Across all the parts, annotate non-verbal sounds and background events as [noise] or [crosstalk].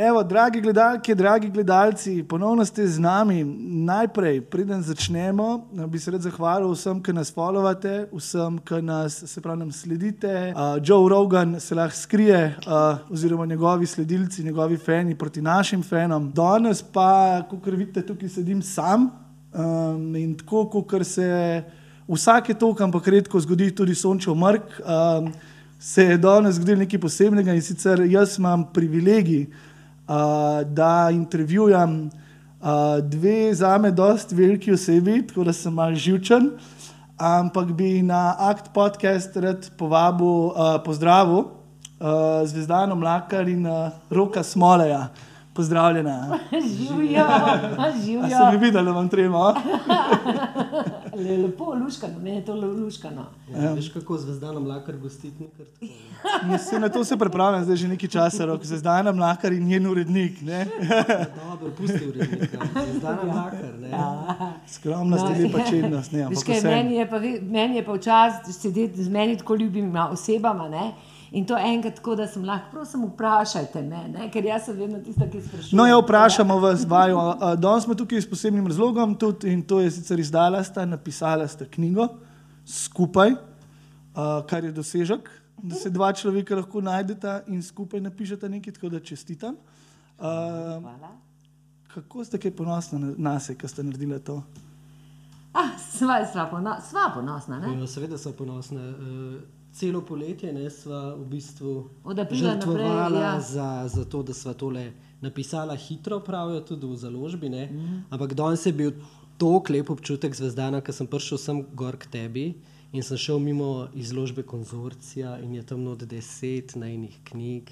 Evo, dragi gledalke, dragi gledalci, ponovno ste z nami. Najprej, preden začnemo, bi se rad zahvalil vsem, ki nas followate, vsem, ki nas, se pravi, nam sledite. Uh, Joe Rogan se lahko skrije, uh, oziroma njegovi sledilci, njegovi fani proti našim fanom. Danes pa, kot vidite, tukaj sedim sam um, in tako, kot se vsake toliko, ampak redko zgodi tudi sončev mrk. Um, Se je danes zgodilo nekaj posebnega in sicer jaz imam privilegij, uh, da intervjujem uh, dve za me dosti veliki osebi, tako da sem mal živčen, ampak bi na Act podcast rad povabil, uh, pozdravil uh, Zvezdano Mlakar in uh, Roka Smoleja. Pozdravljena. Živijo, živijo. Sem jih videl, da vam trema. [laughs] Le, lepo, luškano, meni je to luškano. Ja, veš, kako zvezdano mlakar gostiti nekaj? Se na to se pripravljam zdaj že nekaj časa, rok Zvezdana Mlakar in njen urednik. Ne? Dobro, pusti urednika. Zvezdana mlakar, ne? Skromnost No, je lepa čednost. Ne, Veš ampak kaj, meni je pa, meni je pa včasih sedeti z meni tako ljubima osebama. Ne? In to enkrat tako, da sem lahko, prosim, vprašajte me, ne? ker jaz sem vedno tista, ki sprašuje. No, ja, vprašamo vas, vaju. Danes smo tukaj s posebnim razlogom, tudi, in to je sicer izdala sta, napisala sta knjigo skupaj, a, kar je dosežek, da se dva človeka lahko najdeta in skupaj napišeta nekaj, tako da čestitam. A, Hvala. kako ste kaj ponosni na nas, ki ste naredili to? Ah, sva, sva, pono, sva ponosna. Ne? Ja, seveda so ponosne. Uh, celo poletje ne, sva v bistvu aprila naprej, žrtvovala ja. za, za to, da sva tole napisala hitro, pravijo tudi v založbi. Ne. Mhm. Ampak danes je bil tako lep občutek zvezdana, ker sem prišel sem gor k tebi. In sem šel mimo izložbe konzorcija, in je tam od deset najnih knjig,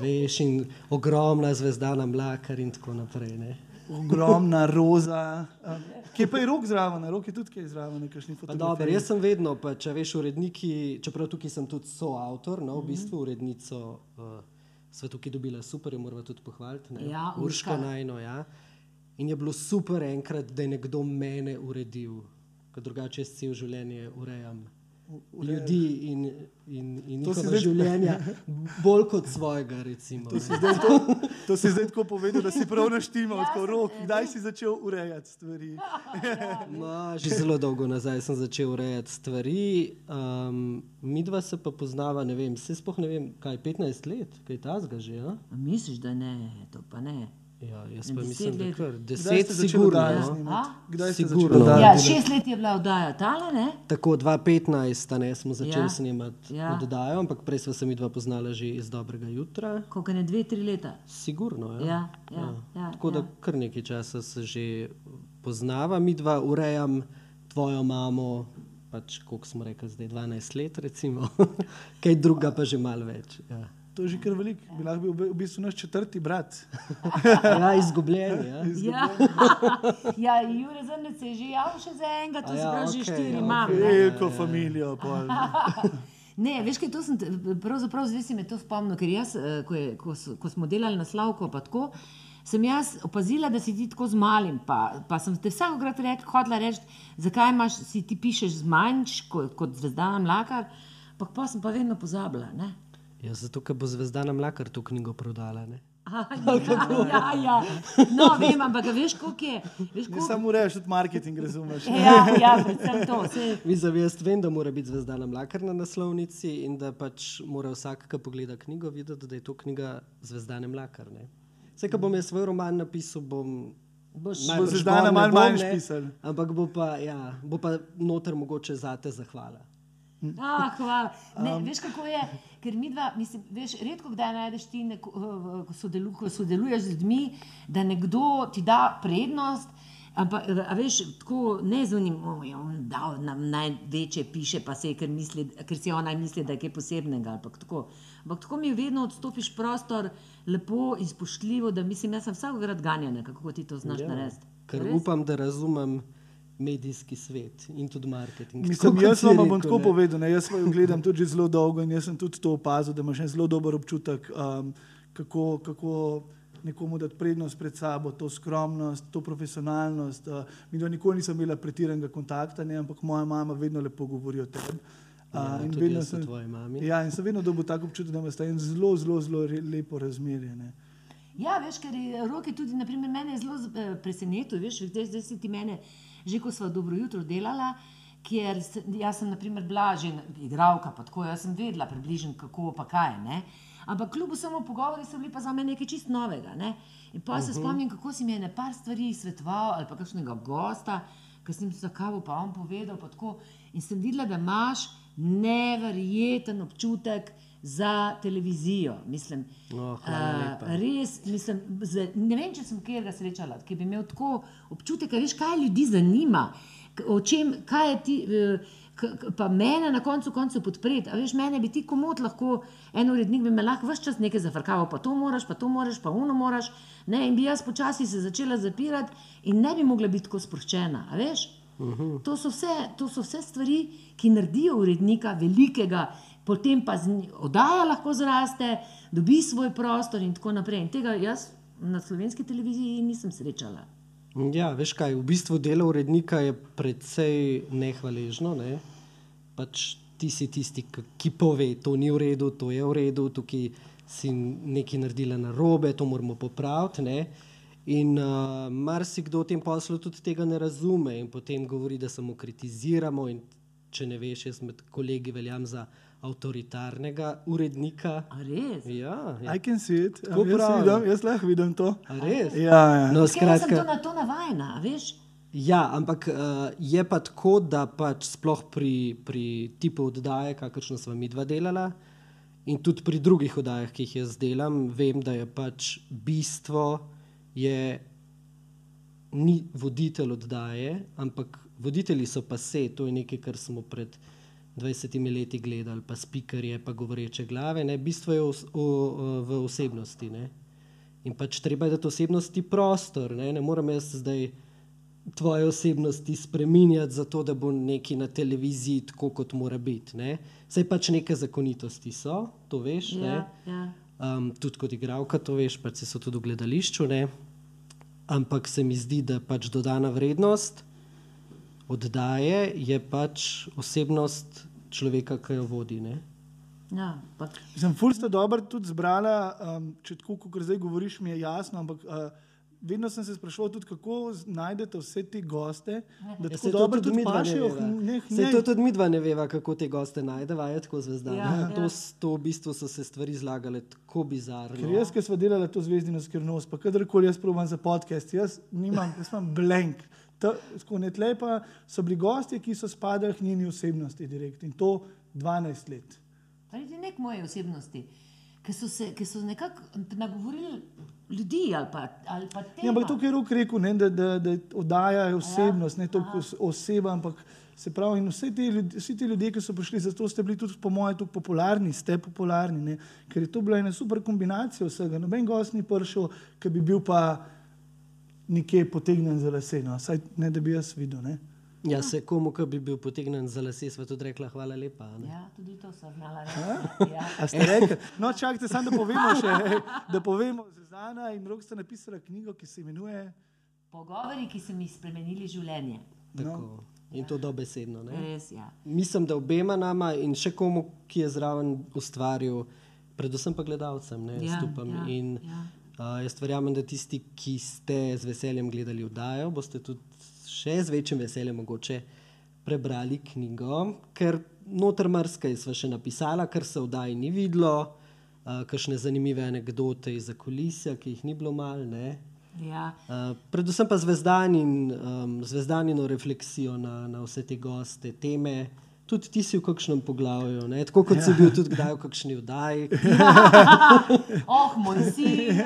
veš, in ogromna zvezdana mlakar, in tako naprej. Ne. Ogromna roza. a, Kje pa je rok zraven? Rok je tudi kaj zraven, nekakšni Dobro, fotografiji. jaz sem vedno, pa, če veš, uredniki, čeprav tukaj sem tudi soavtor, no, v bistvu urednico uh, sva tukaj dobila super, jo moramo tudi pohvaliti. ne. Ja, Urška Urška. Najno, ja. In je bilo super enkrat, da je nekdo mene uredil, ker drugače jaz cel življenje urejam. Ljudi in, in, in njihova zdaj- življenja, bolj kot svojega. Recimo, To si, zdaj to, to si zdaj tako povedal, da si [laughs] prav naštimal, tako rok. Kdaj si začel urejati stvari? [laughs] No, že zelo dolgo nazaj sem začel urejati stvari. Um, mi dva se pa poznava, ne vem, se sploh ne vem, kaj 15 let, kaj tazga že. Ja, A Misliš, da ne, to pa ne. Ja jaz pa deset mislim, da let. kar 10 ste začeli sigurno. oddajo No. Kdaj ste Sigurno. začeli oddajo Ja, šest let je bila oddaja tale, ne? Tako 2015 a ne, smo začeli Ja. ja. snemati Ja. ja. oddajo, ampak prej smo se mi dva poznala že iz dobrega jutra. Koliko ne, dve, tri leta. Sigurno. Ja. Ja, ja, ja, Tako da ja. kar nekaj časa se že poznava, mi dva urejam tvojo mamo. Pač, koliko smo rekli, zdaj 12 let, recimo, [laughs] kaj druga pa že malo več. Ja. To je že kar veliko. Bi lahko bil v bistvu naš četrti brat. [laughs] Ja, izgubljen je. Ja. [laughs] Ja, ja Jure Zrnec je že javil še za enega, to ja, pravi, že okej, štiri ja, imam. ne. Veliko familijo. [laughs] Ne, veš, kaj to sem, pravzaprav zdaj si me to spomnil, ker jaz, eh, ko, je, ko, s- ko smo delali na Slavko, pa tako, sem jaz opazila, da si ti tako z malim, pa, pa sem te vsakokrat rek, hodila reči, zakaj imaš, si ti pišeš z manjš kot, kot zvezdana mlakar, pa pa sem pa vedno pozabila. Ne? Ja, zato, ker bo zvezdana mlakar to knjigo prodala. Ne? A, [laughs] ja, ja, ja. No, vem, ampak a veš, koliko je. Veš, Ne koliko... samo ureješ, tudi marketing razumeš. Ja, ja, predvsem to. Sej, Vizavi, [laughs] jaz vem, da mora biti zvezdana mlakar na naslovnici in da pač mora vsak, ki pogleda knjigo, videti, da je to knjiga zvezdane mlakar. Ne? Vse, ko bom jaz svoj roman napisal, bom. Boš- Bo ne malo manj ne, spisal. Ampak bo pa, ja, bo pa noter mogoče zate zahvala. Ah, hvala. Ne, um, veš, kako je, ker mi dva, mislim, veš, redko kdaj najdeš ti, neko, eh, ko, sodelu, ko sodeluješ z ljudmi, da nekdo ti da prednost. Ampak, a veš, tako ne z unim, da on nam največje piše, pa se je, ker, misli, ker si ona misli, da je kaj posebnega. Ampak tako, ampak tako mi vedno odstopiš prostor, lepo in spoštljivo, da mislim, jaz sem vsakokrat ganjena, kako ti to znaš ja, narediti. Ker Res? upam, da razumem medijski svet in tudi marketing. Mislim, jaz vam bom rekel, tako ne. povedal, ne, jaz svojo gledam tudi že zelo dolgo in jaz sem tudi to opazil, da imaš zelo dober občutek, um, kako, kako nekomu dati prednost pred sabo, to skromnost, to profesionalnost. Uh, mi dva nikoli nisem imela pretiranega kontakta, ne, ampak moja mama vedno lepo govori o tebi. Ja, in tudi vedno mami. Ja, in sem vedno dobil tako občutek, da imaš en zelo, zelo, zelo re, lepo razmerje. Ne. Ja, veš, ker je roke tudi, naprimer, mene je zelo eh, presenetil, veš, zdaj, zdaj si ti mene, že ko sva dobro jutro delala, ker jaz sem, naprimer, bila že igralka, pa tako, jaz sem vedela približno kako pa kaj, ne. Ampak kljub vsemu pogovori so bili pa za me nekaj čist novega, ne. In pa se spomnim, kako si mi je ne par stvari svetoval ali pa kakšnega gosta, ki sem se za kavo pa on povedal, pa tako. In sem videla, da imaš neverjeten občutek za televizijo. Mislim, Oh, a, res, mislim, z, ne vem, če sem kjer ga srečala, ki bi imel tako občutek, da veš, kaj ljudi zanima, o čem, kaj je ti. k- Pa mene na koncu koncev podpreti. A Veš, mene bi ti komot lahko, en urednik bi me lahko vse čas nekaj zafrkaval, pa to moraš, pa to moraš, pa uno moraš. Ne, in bi jaz počasi se začela zapirati in ne bi mogla biti tako sproščena. a Veš? To so, vse, to so vse stvari, ki naredijo urednika velikega, potem pa oddaja lahko zraste, dobi svoj prostor in tako naprej. In tega jaz na slovenski televiziji nisem srečala. Ja, veš kaj, v bistvu delo urednika je precej nehvaležno. Ne? Pač ti si tisti, ki- pove, to ni v redu, to je v redu, tukaj si nekaj naredila na robe, to moramo popraviti. Ne? In uh, marsikdo v tem poslu tudi tega ne razume in potem govori, da samo kritiziramo. Če ne veš, jaz med kolegi veljam za avtoritarnega urednika. A res? Ja, ja. I can see it. Tako jaz, pravim. vidim, jaz lahko vidim to. A res? Ja, ja. No, Ker jaz sem to skratka, na to navajena, veš? Ja, ampak uh, je pa tako, da pač sploh pri, pri tipu oddaje, kakršno smo mi dva delala, in tudi pri drugih oddajah, ki jih jaz delam, vem, da je pač bistvo, je, ni voditelj oddaje, ampak voditelji so pa se, to je nekaj, kar smo pred 20 leti gledali, pa spikerje, pa govoreče glave. Ne? Bistvo je v, v, v osebnosti. Ne? In pač treba je dati osebnosti prostor. Ne, ne morem jaz zdaj tvoje osebnosti spremenjati, zato da bo nekaj na televiziji tako, kot mora biti. Ne. Saj pač neke zakonitosti so, to veš. ne. Ja, ja. Um, tudi kot igralka, to veš, pač so tudi v gledališču. Ne. Ampak se mi zdi, da pač dodana vrednost oddaje je pač osebnost človeka, ki jo vodi. Ne. ja pa, Sem ful sta dobro tudi zbrala, um, če tako, kot zdaj govoriš, mi je jasno, ampak uh, vedno sem se sprašoval tudi, kako najdete vse te goste, da Ja, tako to dobro tudi tudi midva ne pašejo. veva. Ne, Saj to tudi mi dva ne veva, kako te goste najdeva, je tako zvezdana. Ja, Ja, to, to v bistvu so se stvari zlagale tako bizarno. Ker jaz, ki smo delali to zvezdino skrivnost, pa kadarkoli jaz probujem za podcast, jaz nimam, jaz imam blank. Ta- tako Ne tle pa so bili gostje, ki so spadali k njeni osebnosti direkt in to 12 let. pa niti nek moje osebnosti, ki so, se, ki so nekako nagovorili ljudi ali pa, ali pa te. Ja, ampak tukaj je rok rekel, ne, da, da, da oddaja osebnost, ne toliko os- oseba, ampak se pravi, in vsi ti, ljudje, vsi ti ljudje, ki so prišli, zato ste bili tudi, po mojem, tako popularni, ste popularni, ne, ker je to bila ena super kombinacija vsega. Noben gost ni prišel, ki bi bil pa nekje potegnjen za lase, no, saj ne da bi jaz videl. Ne. Ja, se komu, ki bi bil potegnen za lase, sva tudi rekla, hvala lepa. a ne. Ja, tudi to sem znala reči. Ja. A ste rekli? No, čakajte, samo da povemo še, da povemo, Zuzana in Rok sta napisala knjigo, ki se imenuje Pogovori, ki so mi spremenili življenje. Tako. In to dobesedno. Ne? Res, ja. Mislim, da obema nama in še komu, ki je zraven ustvaril, predvsem pa gledalcem, ne, Ja, jaz upam. ja, in, ja. Uh, jaz verjamem, da tisti, ki ste z veseljem gledali vdajo, boste tudi še z večjim veseljem mogoče prebrali knjigo, ker noter marsikaj sva še napisala, kar se vdaji ni videlo, uh, kakšne zanimive anekdote iz zakulisja, ki jih ni bilo malo. ne. Ja. Uh, predvsem pa zvezdanin, um, zvezdanino refleksijo na, na vse te goste, teme. Tudi ti si v kakšnem poglavju, ne? tako kot ja. si bil tudi kdaj v kakšni vdaji. [laughs] Oh, moj sin,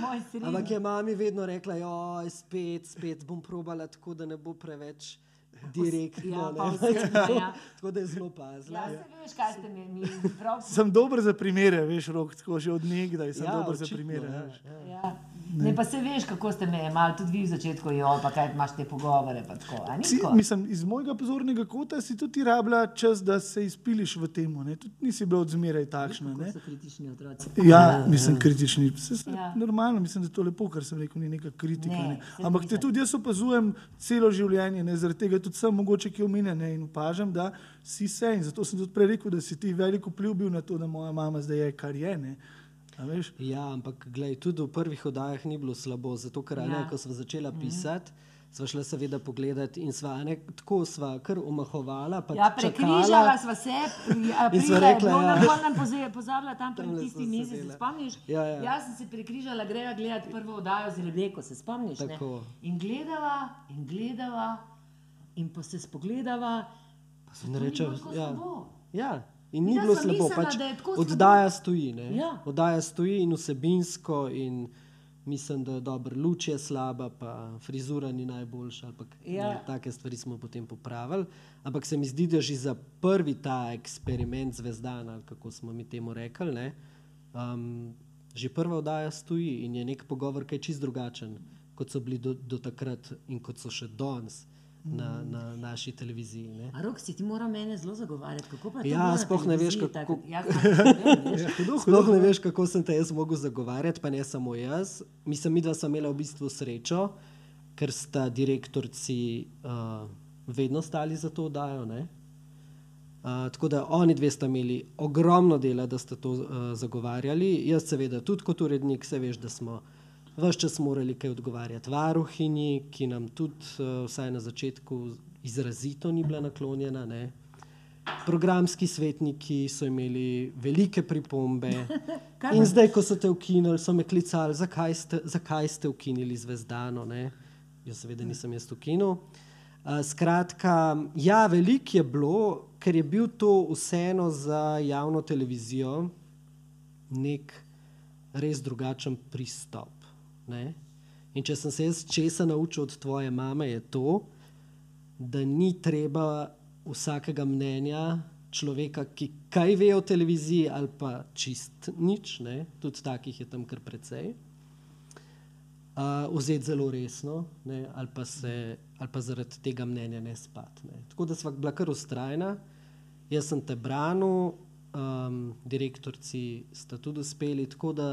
moj sin. Ampak je mami vedno rekla, joj, spet, spet bom probala tako, da ne bo preveč direktno. Ja, ne." osebno, ja. [laughs] tako da je zelo pazila. Ja, se veš, kaj ste mi, mi prav. Sem dober za primere, veš, rok, tako že od nekdaj sem Ja, dober za očitno, primere. ja, veš. Ja. Ne, pa se veš, kako ste me imeli, tudi vi v začetku, jo, pa kaj imaš te pogovore. pa Tako, a ni Si, mislim, iz mojega pozornega kota si tudi rabila čas, da se izpiliš v tem. Tudi nisi bila odzmeraj takšna. Ne? So kritični otroci. Ja, mislim, kritični. Se, se, Ja. ja. Normalno, mislim, da je to lepo, kar sem rekel, ni neka kritika. Ne, Ne, Ampak te tudi jaz opazujem celo življenje, ne, zaradi tega tudi sem mogoče ki omenjen ne, in opažam, da si se. In zato sem tudi prej rekel, da si ti veliko vpliv bil na to, da moja mama zdaj je, kar je. Ne. Ja, ampak glej, tudi v prvih oddajah ni bilo slabo, zato ker ja. ne, ko smo začela pisati, sva šla seveda pogledat in sva ne, tako sva kar omahovala. pa Ja, prekrižala sva se, pri- a In sva aprila je rekla, ja. nam pol nam poze- pozabila tam pred tisti mesec, se spomniš? Ja, ja. Jaz sem se prekrižala, greva gledati prvo oddajo z Rebeko, se spomniš? In gledava, in gledava, in pa se spogledava, pa se tako ja. slabo. Ja, in ni Jaz bilo slabo, mislila, pač tako slabo. oddaja stoji. Ne? Ja. Oddaja stoji in vsebinsko, in mislim, da je dobro, luč je slaba, pa frizura ni najboljša. ali pa k- Ja. ne, Take stvari smo potem popravili. Ampak se mi zdi, da že za prvi ta eksperiment zvezdana, ali kako smo mi temu rekli, ne, um, že prva oddaja stoji in je nek pogovor, ki je čist drugačen, kot so bili do, do takrat in kot so še danes. Na, na naši televiziji. Ne? A rok si ti mora mene zelo zagovarjati, kako pa je to Ja, sploh ne veš, kako- tako- ne vem, veš. [laughs] Sploh ne veš, kako sem te jaz mogel zagovarjati, pa ne samo jaz. Mislim, mi dva sva imela v bistvu srečo, ker sta direktorci uh, vedno stali za to oddajo. ne. Uh, tako da oni dve sta imeli ogromno dela, da sta to uh, zagovarjali. Jaz, seveda, tudi kot urednik, se veš, da smo vse čas morali kaj odgovarjati varuhinji, ki nam tudi, uh, vsaj na začetku, izrazito ni bila naklonjena. Ne. Programski svetniki so imeli velike pripombe. [laughs] In zdaj, ko so te ukinili, so me klicali, zakaj ste, zakaj ste ukinili zvezdano. Ne? Jaz, seveda, nisem jaz ukinil. Uh, skratka, ja, veliko je bilo, ker je bil to vseeno za javno televizijo nek res drugačen pristop. Ne? In če sem se jaz česa naučil od tvoje mame, je to, da ni treba vsakega mnenja človeka, ki kaj ve o televiziji, ali pa čist nič, ne? tudi takih je tam kar precej, uh, vzeti zelo resno, ne? ali, pa se, ali pa zaradi tega mnenja ne spati. Tako da sva bila kar ustrajna, jaz sem te branil, um, direktorci sta tudi uspeli. Tako da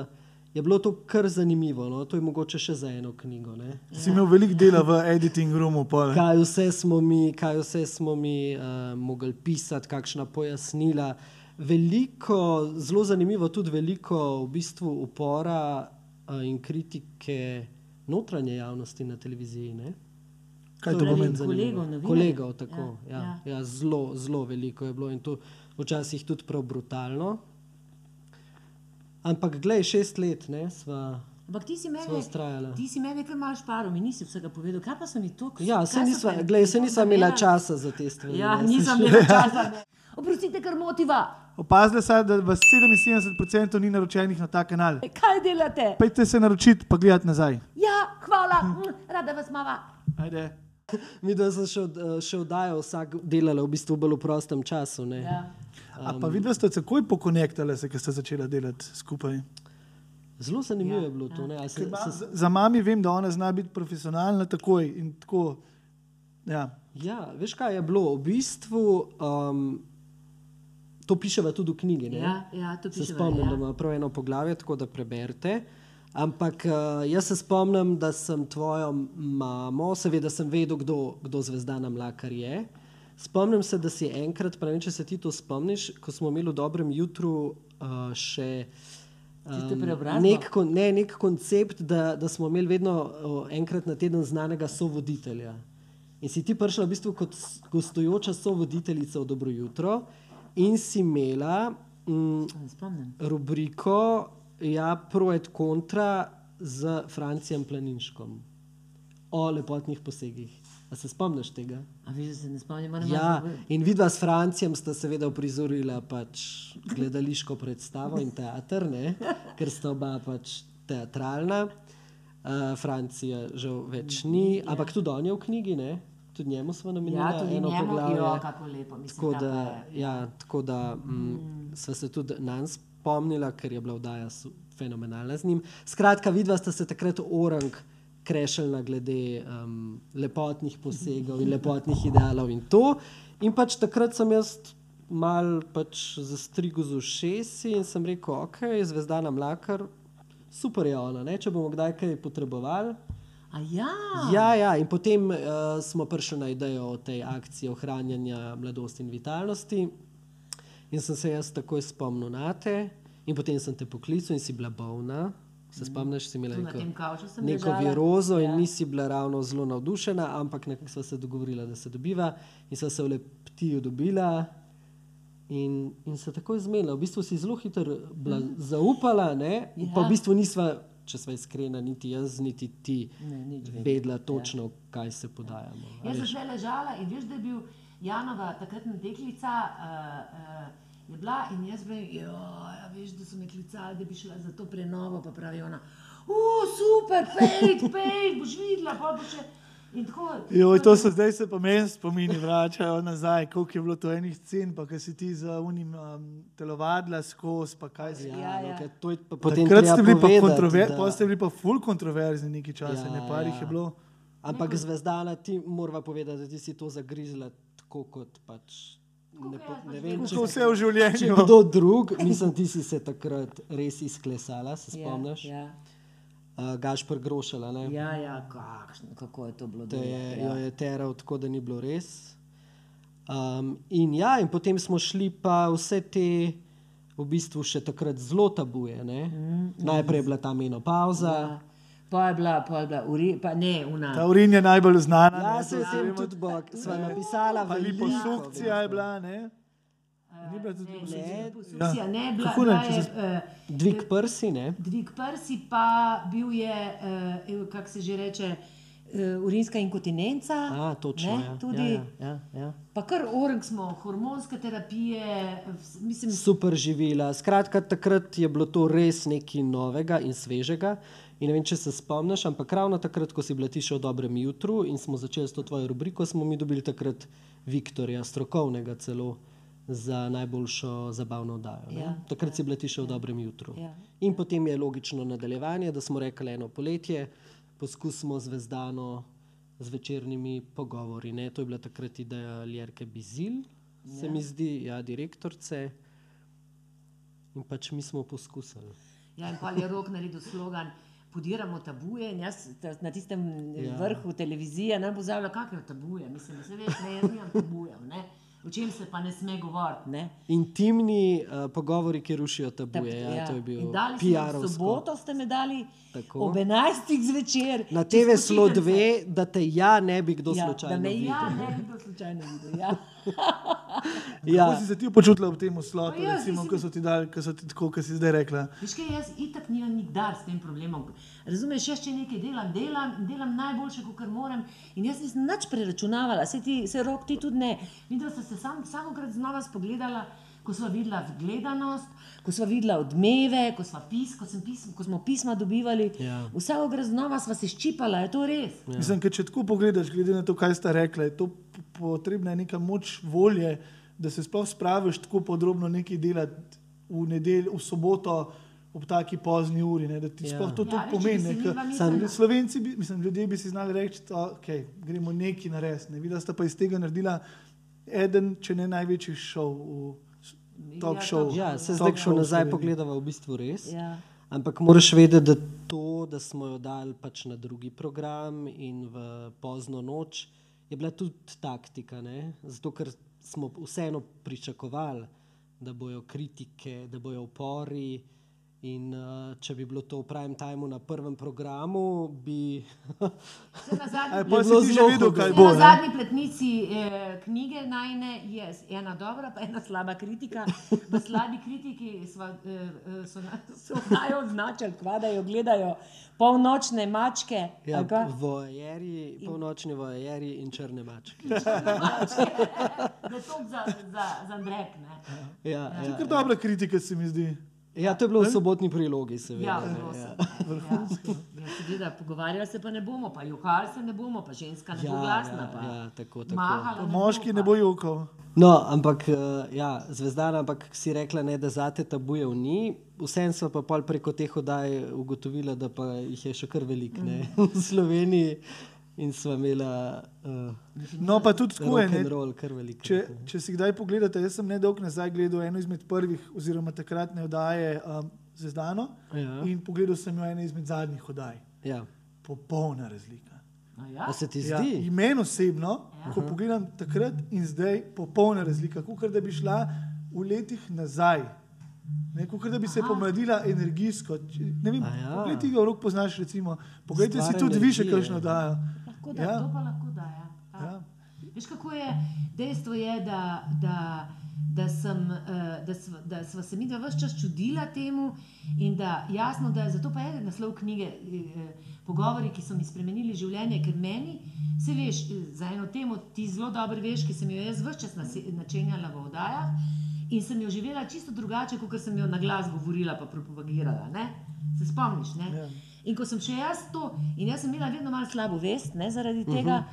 je bilo to kar zanimivo. No? To je mogoče še za eno knjigo. Ne? Si imel veliko dela v editing roomu, pol. Kaj vse smo mi, kaj vse smo mi uh, mogli pisati, kakšna pojasnila. Veliko, zelo zanimivo, tudi veliko v bistvu upora uh, in kritike notranje javnosti na televiziji. Ne? Kaj to je pomeni? zanimivo. Kolegov. Kolegov, tako. Ja, Ja, ja. ja. Ja, zelo, zelo veliko je bilo in to včasih tudi prav brutalno. Ampak, glej, šest let, ne, sva. Ampak ti si vztrajala. ti si mene kar malo šparil, mi nisi vsega povedal. Kaj pa so mi to? Ja, se kaj so nisva, pa- glej, se nisva imela Ja. časa za te stvari. Ja, ne, nisem imela časa. ne. Oprostite, ker motiva. Opazite se, da v 77% ni naročenih na ta kanal. Kaj delate? Pejte se naročiti, pa gledati nazaj. Ja, hvala, mm, rada vas mava. Ajde. [laughs] Mi dva smo še, eh, še oddajo vsak delala v bistvu bolj v prostem času. ne. Ja. A pa videla ste takoj pokonektali se, ker ste začela delati skupaj. Zelo zanimivo Ja, je bilo to. Ne? a Se, se, Z- Za mami vem, da ona zna biti profesionalna takoj in tako. Ja. ja, veš kaj je bilo? V bistvu um, to piševa tudi v knjigi. Ne? Ja, ja, to se piševa, spomnim, ja. da ima prav eno poglavje, tako da preberete. Ampak uh, jaz se spomnim, da sem tvojo mamo, seveda sem vedel, kdo, kdo zvezdana mlakar je. Spomnim se, da si enkrat, pa ne vem, če se ti to spomniš, ko smo imeli v dobrem jutru uh, še. Um, nek, kon, ne, nek koncept, da, da smo imeli vedno o, enkrat na teden znanega sovoditelja. In si ti prišla v bistvu kot gostujoča sovoditeljica v Dobro jutro in si imela mm, spomnim. rubriko ja, Pro et Contra z Francijem Planinškom o lepotnih posegih. A se spomniš tega? A da se ne spomnim, moram Ja, malo- in vidva s Francijem sta seveda uprizorila pač gledališko predstavo in teater, ne? [laughs] ker sta oba pač teatralna. Uh, Francija žal več ni, ampak tudi on je v knjigi, ne? tudi njemu smo namenili Ja, tudi eno njemu, poglavje. jo, kako lepo, mislim, tako da, je, ja, tako da mm, sva se tudi nanj spomnila, ker je bila vdaja fenomenalna z njim. Skratka, vidva sta se takrat orang krešljala glede um, lepotnih posegov in lepotnih idealov in to. In pač takrat sem jaz mal pač zastrigel z ušesi in sem rekel, ok, zvezdana mlakar, super je ona, ne? če bomo kdaj kaj potrebovali. A ja, Ja, ja, in potem uh, smo prišli na idejo o tej akciji ohranjanja mladosti in vitalnosti. In sem se jaz takoj spomnil na te. In potem sem te poklical in si bila bolna. Se spomniš, si imela neko, neko ležala. virozo in Ja. nisi bila ravno zelo navdušena, ampak nekako sva se dogovorila, da se dobiva in sva se v Leptiju dobila. In, in se tako izmenila. V bistvu si zelo hitro bila zaupala, ne? Ja. pa v bistvu nisva, če sva iskrena, niti jaz, niti ti, Ne, vedela. vedela točno, kaj se podajamo. a Jaz sem šla ležala in veš, da je bil Janova takratna deklica. Uh, uh, Je bila in jaz bi, ja, veš, da so me klicali, da bi šla za to prenovo, pa pravi ona, super, pej, pej, boš videla, pa bo še. In tako. Joj, to se zdaj se pa meni spomini, vračajo nazaj, koliko je bilo to enih cen, pa kaj si ti za unim um, telovadila skozi, pa kaj si. Ja, Ja, ja. no, ker to je pa potem Takrat ste bili pa povedati, kontroverzni, da- pa ste bili pa ful kontroverzni nekaj časa, Ja, ne parih ja. je bilo. Ampak zvezdana ti morava povedati, da ti si to zagrizla tako kot pač. Ne, po, ne vem, če, vse v če življenju. kdo drug, mislim, ti si se takrat res izklesala, se spomniš? Ja, Uh, Gašpr Grošala, ne? ja, ja kakšno, kako je to bilo Te je, ja. jo je teral tako, da ni bilo res. Um, in ja, in potem smo šli pa vse te, v bistvu še takrat zelo tabuje. Mm, Najprej je bila ta menopauza. Ja. Pa je bila, pa je bila, uri, pa ne, una. Ta urin je najbolj znana. Ja, ne, se to o tem vemo. tudi bog, sva napisala Pa veliko. liposukcija je bila, ne? Ni bila tudi Ne, liposukcija. ne, ne, bila, Kako ne, bila je, se- eh, Dvig prsi, ne? Dvig prsi, pa bil je, uh, kako se že reče, uh, urinska inkontinenca. A, točno, ne, ja. Tudi, Ja, ja, ja, ja. Pa kar org smo, hormonske terapije, mislim, Super živila. Skratka, takrat je bilo to res nekaj novega in svežega. In ne vem, če se spomniš, ampak ravno takrat, ko si bila ti še v dobrem jutru in smo začeli s to tvojo rubriko, smo mi dobili takrat Viktorja, strokovnega celo za najboljšo zabavno oddajo. ne. Ja, takrat si bila ti še v dobrem jutru. Ja. In potem je logično nadaljevanje, da smo rekli eno poletje, poskusimo zvezdano z večernimi pogovori. Ne? To je bila takrat ideja Ljerke Bizil, se mi zdi, ja, direktorice. In pač mi smo poskusili. ja, in pa je rok naredil slogan. Podiramo tabuje jaz na tistem Ja. ja. vrhu televizije ne bo zavljala, kakšne tabuje. Mislim, da se veš, ne, jaz nimam tabujev, ne. O čem se pa ne sme govoriti, ne. Intimni uh, pogovori, ki rušijo tabuje. Tak- Ja, to je bil In dali ste me v soboto, ste me dali Tako. ob 11. zvečer. Na čez TV slo počitnice. dve, da te ja ne bi kdo Ja, slučajno da me videl. ja ne bi kdo slučajno videl. Ja. [laughs] Kako Ja, si se ti počutila v tem slotu, ja, recimo, zdaj ko si- so ti dali, ko so ti tako, kot si zdaj rekla? Veš kaj, jaz itak nimam nikdar s tem problemom. Razumeš, jaz če nekaj delam, delam delam najboljše, kar morem. In jaz nisem nič preračunavala, se ti, se rok ti tudi ne. Videla sem se sam, vsakokrat znova spogledala, ko smo videla gledanost, ko smo videla odmeve, ko, sva pis, ko, sem pism, ko smo pisma dobivali. Ja. Vsakokrat znova sva se ščipala, je to res. Ja. Mislim, če tako pogledaš, glede na to, kaj sta rekla, je to potrebna neka moč volje, da se sploh spraviš tako podrobno nekaj delati v nedeljo, v soboto. Ob taki pozni uri, ne, da ti Ja. sploh to Ja, če pomeni. bi Slovenci, bi, mislim, ljudje bi si znali reči, da okay, gremo nekaj narediti. Ne. Videla sta pa iz tega naredila eden, če ne največji šov v talk Ja, show. ja, se zdaj, v nazaj pogledava, v bistvu res. Ja. Ampak moraš vedeti, da to, da smo jo dali pač na drugi program in v pozno noč, je bila tudi taktika. Ne? Zato, ker smo vseeno pričakovali, da bojo kritike, da bojo upori. In uh, če bi bilo to v prime timeu na prvem programu, bi. [laughs] Zadnji [laughs] bilo ti že zelo videl, kaj bo. na zadnji pletnici eh, knjige najne je ena dobra, pa ena slaba kritika. V slabi kritiki sva, eh, eh, so, na- [laughs] so najo označili, kva, da jo gledajo polnočne mačke. Ja, vojeri, polnočni vojeri in črne mačke. Je to za, za, za Andrek. Ne? Ja, ja, Kar dobra kritika se mi zdi. Ja, to je bilo v sobotni prilogi, seveda. Ja, ne, zelo ja. sem. Ja, seveda, pogovarjali se pa ne bomo, pa juhali se ne bomo, pa ženska ne bo Ja, glasna. ja, pa ja, tako, tako. Mahala Pa ne moški bo, ne bo jokal. No, ampak eh, ja, zvezdana, ampak si rekla, ne, da zate tabujev ni. Vsem smo pa pol preko teh oddaj ugotovila, da pa jih je še kar veliko ne, v Sloveniji in sva imela uh, No, pa tudi tako je. Če, če si kdaj pogledate, jaz sem nedolgo nazaj gledal eno izmed prvih, oziroma takratne oddaje um, Zvezdano Ja. in pogledal sem jo eno izmed zadnjih oddaj. Ja. Popolna razlika. A Ja? A se ti Ja, zdi? in meni osebno, ja. ko pogledam takrat in zdaj, popolna razlika. Kot da bi šla v letih nazaj. Ne, kot da bi se pomladila energijsko. Če- Ne vem, ja. Poglej, ti ga v rok poznaš, recimo. Poglejte si Stvar tudi vi še energije. kakšno dajo. Lahko da, Ja. to pa lahko da. Ja. Ja. Ja. Veš, kako je dejstvo, je, da, da, da, sem, eh, da, sva, da sva se mi dva vse čas čudila temu, in da jasno, da zato pa je naslov knjige eh, Pogovori, ki so mi spremenili življenje, ker meni, se veš, za eno temo ti zelo dobro veš, ki sem jo jaz vse čas načenjala v oddajah. In sem jo živela čisto drugače, kot sem jo na glas govorila, pa propagirala. Ne? Se spomniš? Ne? Ja. In ko sem še jaz to, in jaz sem imela vedno malo slabo vest ne, zaradi tega,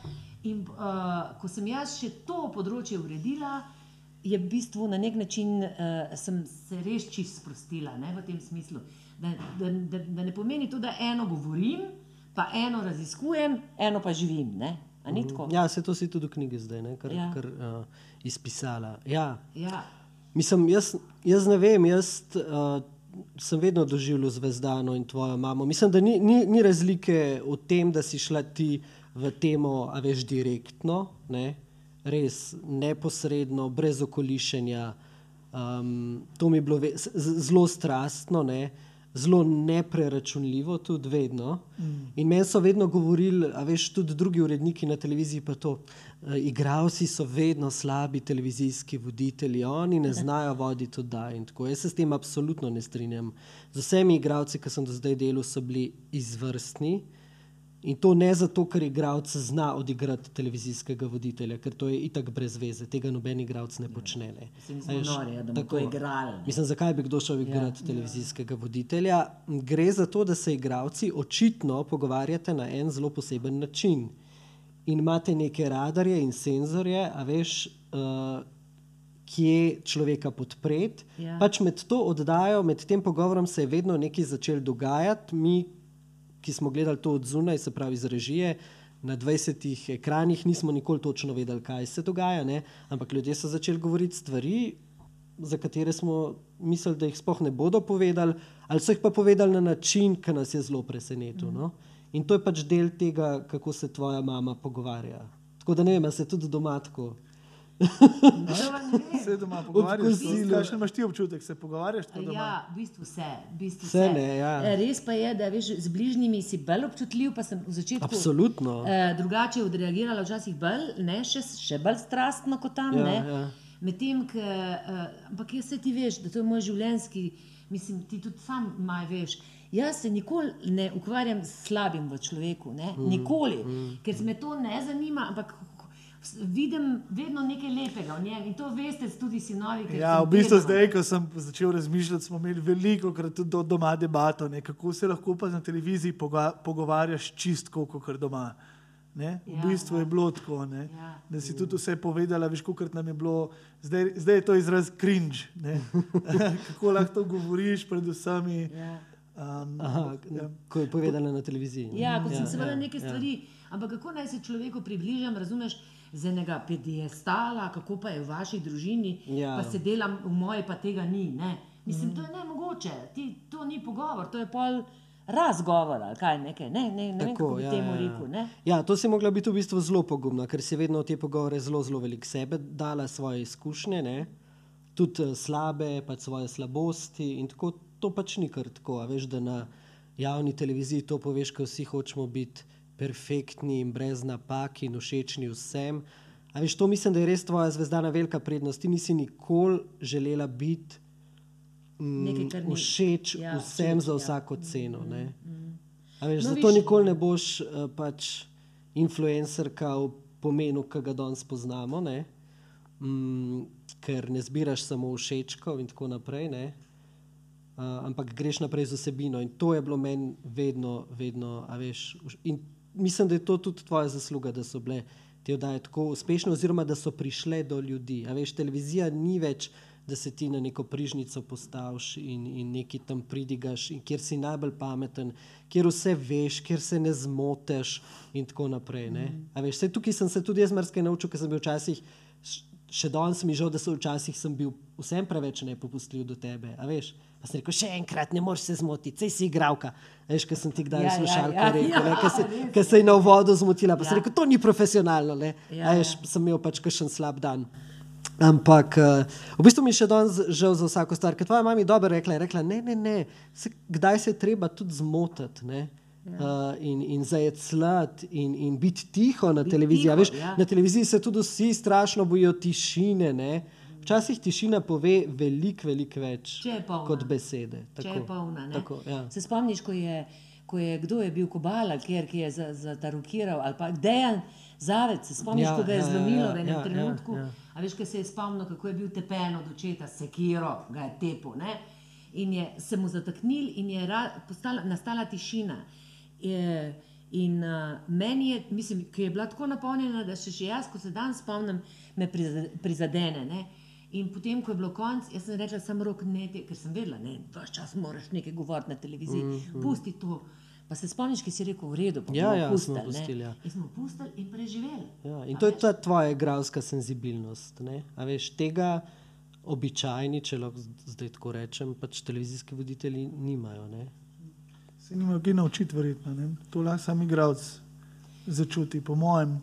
in uh, ko sem jaz še to področje uredila, je v bistvu na nek način uh, sem se res čist sprostila ne, v tem smislu. Da, da, da, da ne pomeni to, da eno govorim, pa eno raziskujem, eno pa živim. Ne? Tako? Ja, se to si tudi v knjigi zdaj, ne, kar, ja. kar uh, izpisala. Ja. Ja. Mislim, jaz, jaz ne vem, jaz uh, sem vedno doživljal zvezdano in tvojo mamo. Mislim, da ni, ni, ni razlike v tem, da si šla ti v temo, a veš, direktno, ne? res neposredno, brez okolišenja. Um, to mi je bilo zelo strastno, ne? Zelo nepreračunljivo, tudi vedno. Mm. In meni so vedno govorili, a veš, tudi drugi uredniki na televiziji, pa to. Uh, igravci so vedno slabi televizijski voditelji, oni ne znajo voditi oddaj. Jaz se s tem absolutno ne strinjam. Z vsemi igravci, ki sem do zdaj delal, so bili izvrstni. In to ne zato, ker igralec zna odigrati televizijskega voditelja, ker to je itak brez veze, tega noben igralec ne počne. Ne. A veš, nori, ja, tako. igrali, ne. Mislim, zakaj bi kdo šel igrati ja, televizijskega ja. voditelja? Gre za to, da se igralci očitno pogovarjate na en zelo poseben način. In imate neke radarje in senzorje, a veš, uh, kje človeka podpreti. Ja. Pač med to oddajo, med tem pogovorom se je vedno nekaj začelo dogajati. Mi, ki smo gledali to od zunaj, se pravi iz režije, na 20 ekranih nismo nikoli točno vedeli, kaj se dogaja, ne? ampak ljudje so začeli govoriti stvari, za katere smo mislili, da jih sploh ne bodo povedali, ali so jih pa povedali na način, ki nas je zelo presenetil. No? In to je pač del tega, kako se tvoja mama pogovarja. Tako da ne vem, se tudi doma tako. Se doma pogovarjaš, kakšen imaš ti občutek, se pogovarjaš tako doma? Ja, v bistvu vse. V bistvu Vse vse. ne, ja. Eh, Res pa je, da veš, z bližnjimi si bolj občutljiv, pa sem v začetku Absolutno. eh, drugače odreagirala, včasih bolj, ne, še, še bolj strastno kot tam. Ja, ne. ja. Medtem, ko, uh, ampak jaz se ti veš, da to je moj življenjski, mislim, ti tudi sam maj veš. Jaz se nikoli ne ukvarjam s slabim v človeku, ne? Mm, nikoli, ker me to ne zanima, ampak vidim vedno nekaj lepega v njem in to veste tudi sinovi. Ja, sem v bistvu vedno- zdaj, ko sem začel razmišljati, smo imeli veliko krat tudi do- doma debato, ne, kako se lahko pa na televiziji poga pogovarjaš čistko, kot doma. Ne? V Ja, bistvu ja. je bilo tako, ne? Ja. da si tudi vse povedala, veš, koliko nam je bilo, zdaj, zdaj je to izraz cringe. ne. [laughs] kako lahko to govoriš pred vsemi. Ja. Um, Aha, ja. ko je povedala na televiziji. Ja, kot sem Ja, seveda ja, neke stvari, ampak kako naj se človeku približam, razumeš, z enega pedestala, kako pa je v vaši družini, Ja. pa se delam, v moji pa tega ni. Ne? Mislim, to je nemogoče, Ti, to ni pogovor, to je pol razgovor ali kaj nekaj. Ne, ne, ne vem, kako bi temu rekel. Ne? Ja, to si mogla biti v bistvu zelo pogumna, ker si vedno v te pogovore zelo, zelo veliko sebe dala, svoje izkušnje, ne? tudi eh, slabe, pač svoje slabosti. In tako to pač ni kar tako. Veš, da na javni televiziji to poveš, ko vsi hočemo biti perfektni in brez napak in všečni vsem. A veš, to mislim, da je res tvoja zvezdana velika prednost. Ti nisi nikoli želela biti mm, Nekaj, ni- všeč ja, ja, vsem všeč, za ja. vsako ceno. Ne? A Veš, No, zato viš- nikoli ne boš uh, pač influencerka v pomenu, ki ga danes poznamo, ne? mm, ker ne zbiraš samo všečkov in tako naprej. Ne? Uh, ampak greš naprej z osebino in to je bilo meni vedno, vedno, a veš. In mislim, da je to tudi tvoja zasluga, da so bile te oddaje tako uspešne, oziroma da so prišle do ljudi. A veš, televizija ni več, da se ti na neko prižnico postaviš in, in nekaj tam pridigaš, in kjer si najbolj pameten, kjer vse veš, kjer se ne zmoteš in tako naprej. ne. A veš, saj tukaj sem se tudi jaz marsikaj naučil, ker sem bil včasih. Še danes mi je žal, da so včasih sem bil vsem preveč nepopustljiv do tebe. A veš, pa sem rekel, še enkrat, ne moreš se zmotiti, sej si igravka. Veš, ker sem ti kdaj Ja, ja, ja, slušalko ja, ja, rekel, ja, ja, se, ker se je na uvodu zmotila. Pa ja. sem Ja. rekel, to ni profesionalno. Ne? Ja, Ja, veš, ja. sem imel pač kakšen slab dan. Ampak uh, v bistvu mi je še danes žal za vsako stvar, ker tvoja mama je dobro rekla, je rekla, ne, ne, ne, se, kdaj se je treba tudi zmotiti. Ne? Uh, in in zajecljati, in, in biti tiho na Biti televiziji. tiho, Veš, ja. Na televiziji se tudi vsi strašno bojijo tišine. Ne? Včasih tišina pove veliko, veliko več polna. kot besede. Če je polna. ne. Tako, ja. Se spomniš, ko je, ko je kdo je bil Kobala, kjer ki je za- zatarokiral, ali pa Dejan Zavec, se spomniš, Ja, ko ga je ja, ja, zlomilo ja, v enem ja, trenutku. ja, ja. A veš, ko se je spomnil, kako je bil tepen od očeta, sekiro, ga je tepo. Ne? In je se mu zataknil, in je ra, postala, nastala tišina. Je, in uh, meni je, mislim, ki je bila tako napolnjena, da še, še jaz, ko se dan spomnim, me priza- prizadene. Ne? In potem, ko je bilo konc, jaz sem rekla, samo rok ne, te, ker sem vedela, ne, vse čas moraš nekaj govoriti na televiziji, mm, mm. pusti to. Pa se spomniš, ki si rekel, v redu, pa Ja, ja, pustili, smo pustili, ja. In smo pustili in preživeli. Ja, in A to je veš? ta tvoja igralska senzibilnost. Ne? A veš, tega običajni, če lahko zdaj tako rečem, pač televizijski voditelji nimajo. Ne? Se nima kaj naučiti, verjetno. Ne? To lahko sam igralec začuti, po mojem.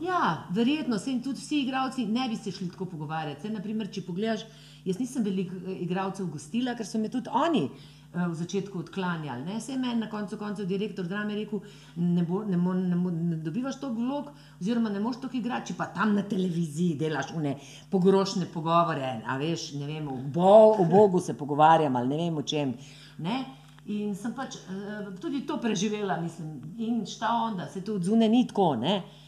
Ja, verjetno se in tudi vsi igravci ne bi se šli tako pogovarjati. Saj, naprimer, če pogledaš, jaz nisem veliko eh, igralcev gostila, ker so me tudi oni eh, v začetku odklanjali. Ne? Sej meni na koncu koncev direktor drame rekel, ne, bo, ne, mo, ne, mo, ne dobivaš toliko vlog, oziroma ne moš toliko igrati, če pa tam na televiziji delaš une pogrošne pogovore, a veš, ne vem, o, bo, o Bogu se pogovarjam ali ne vem o čem. Ne? In sem pač uh, tudi to preživela, mislim, in šta onda, se to odzune ni tako. Ne? Uh,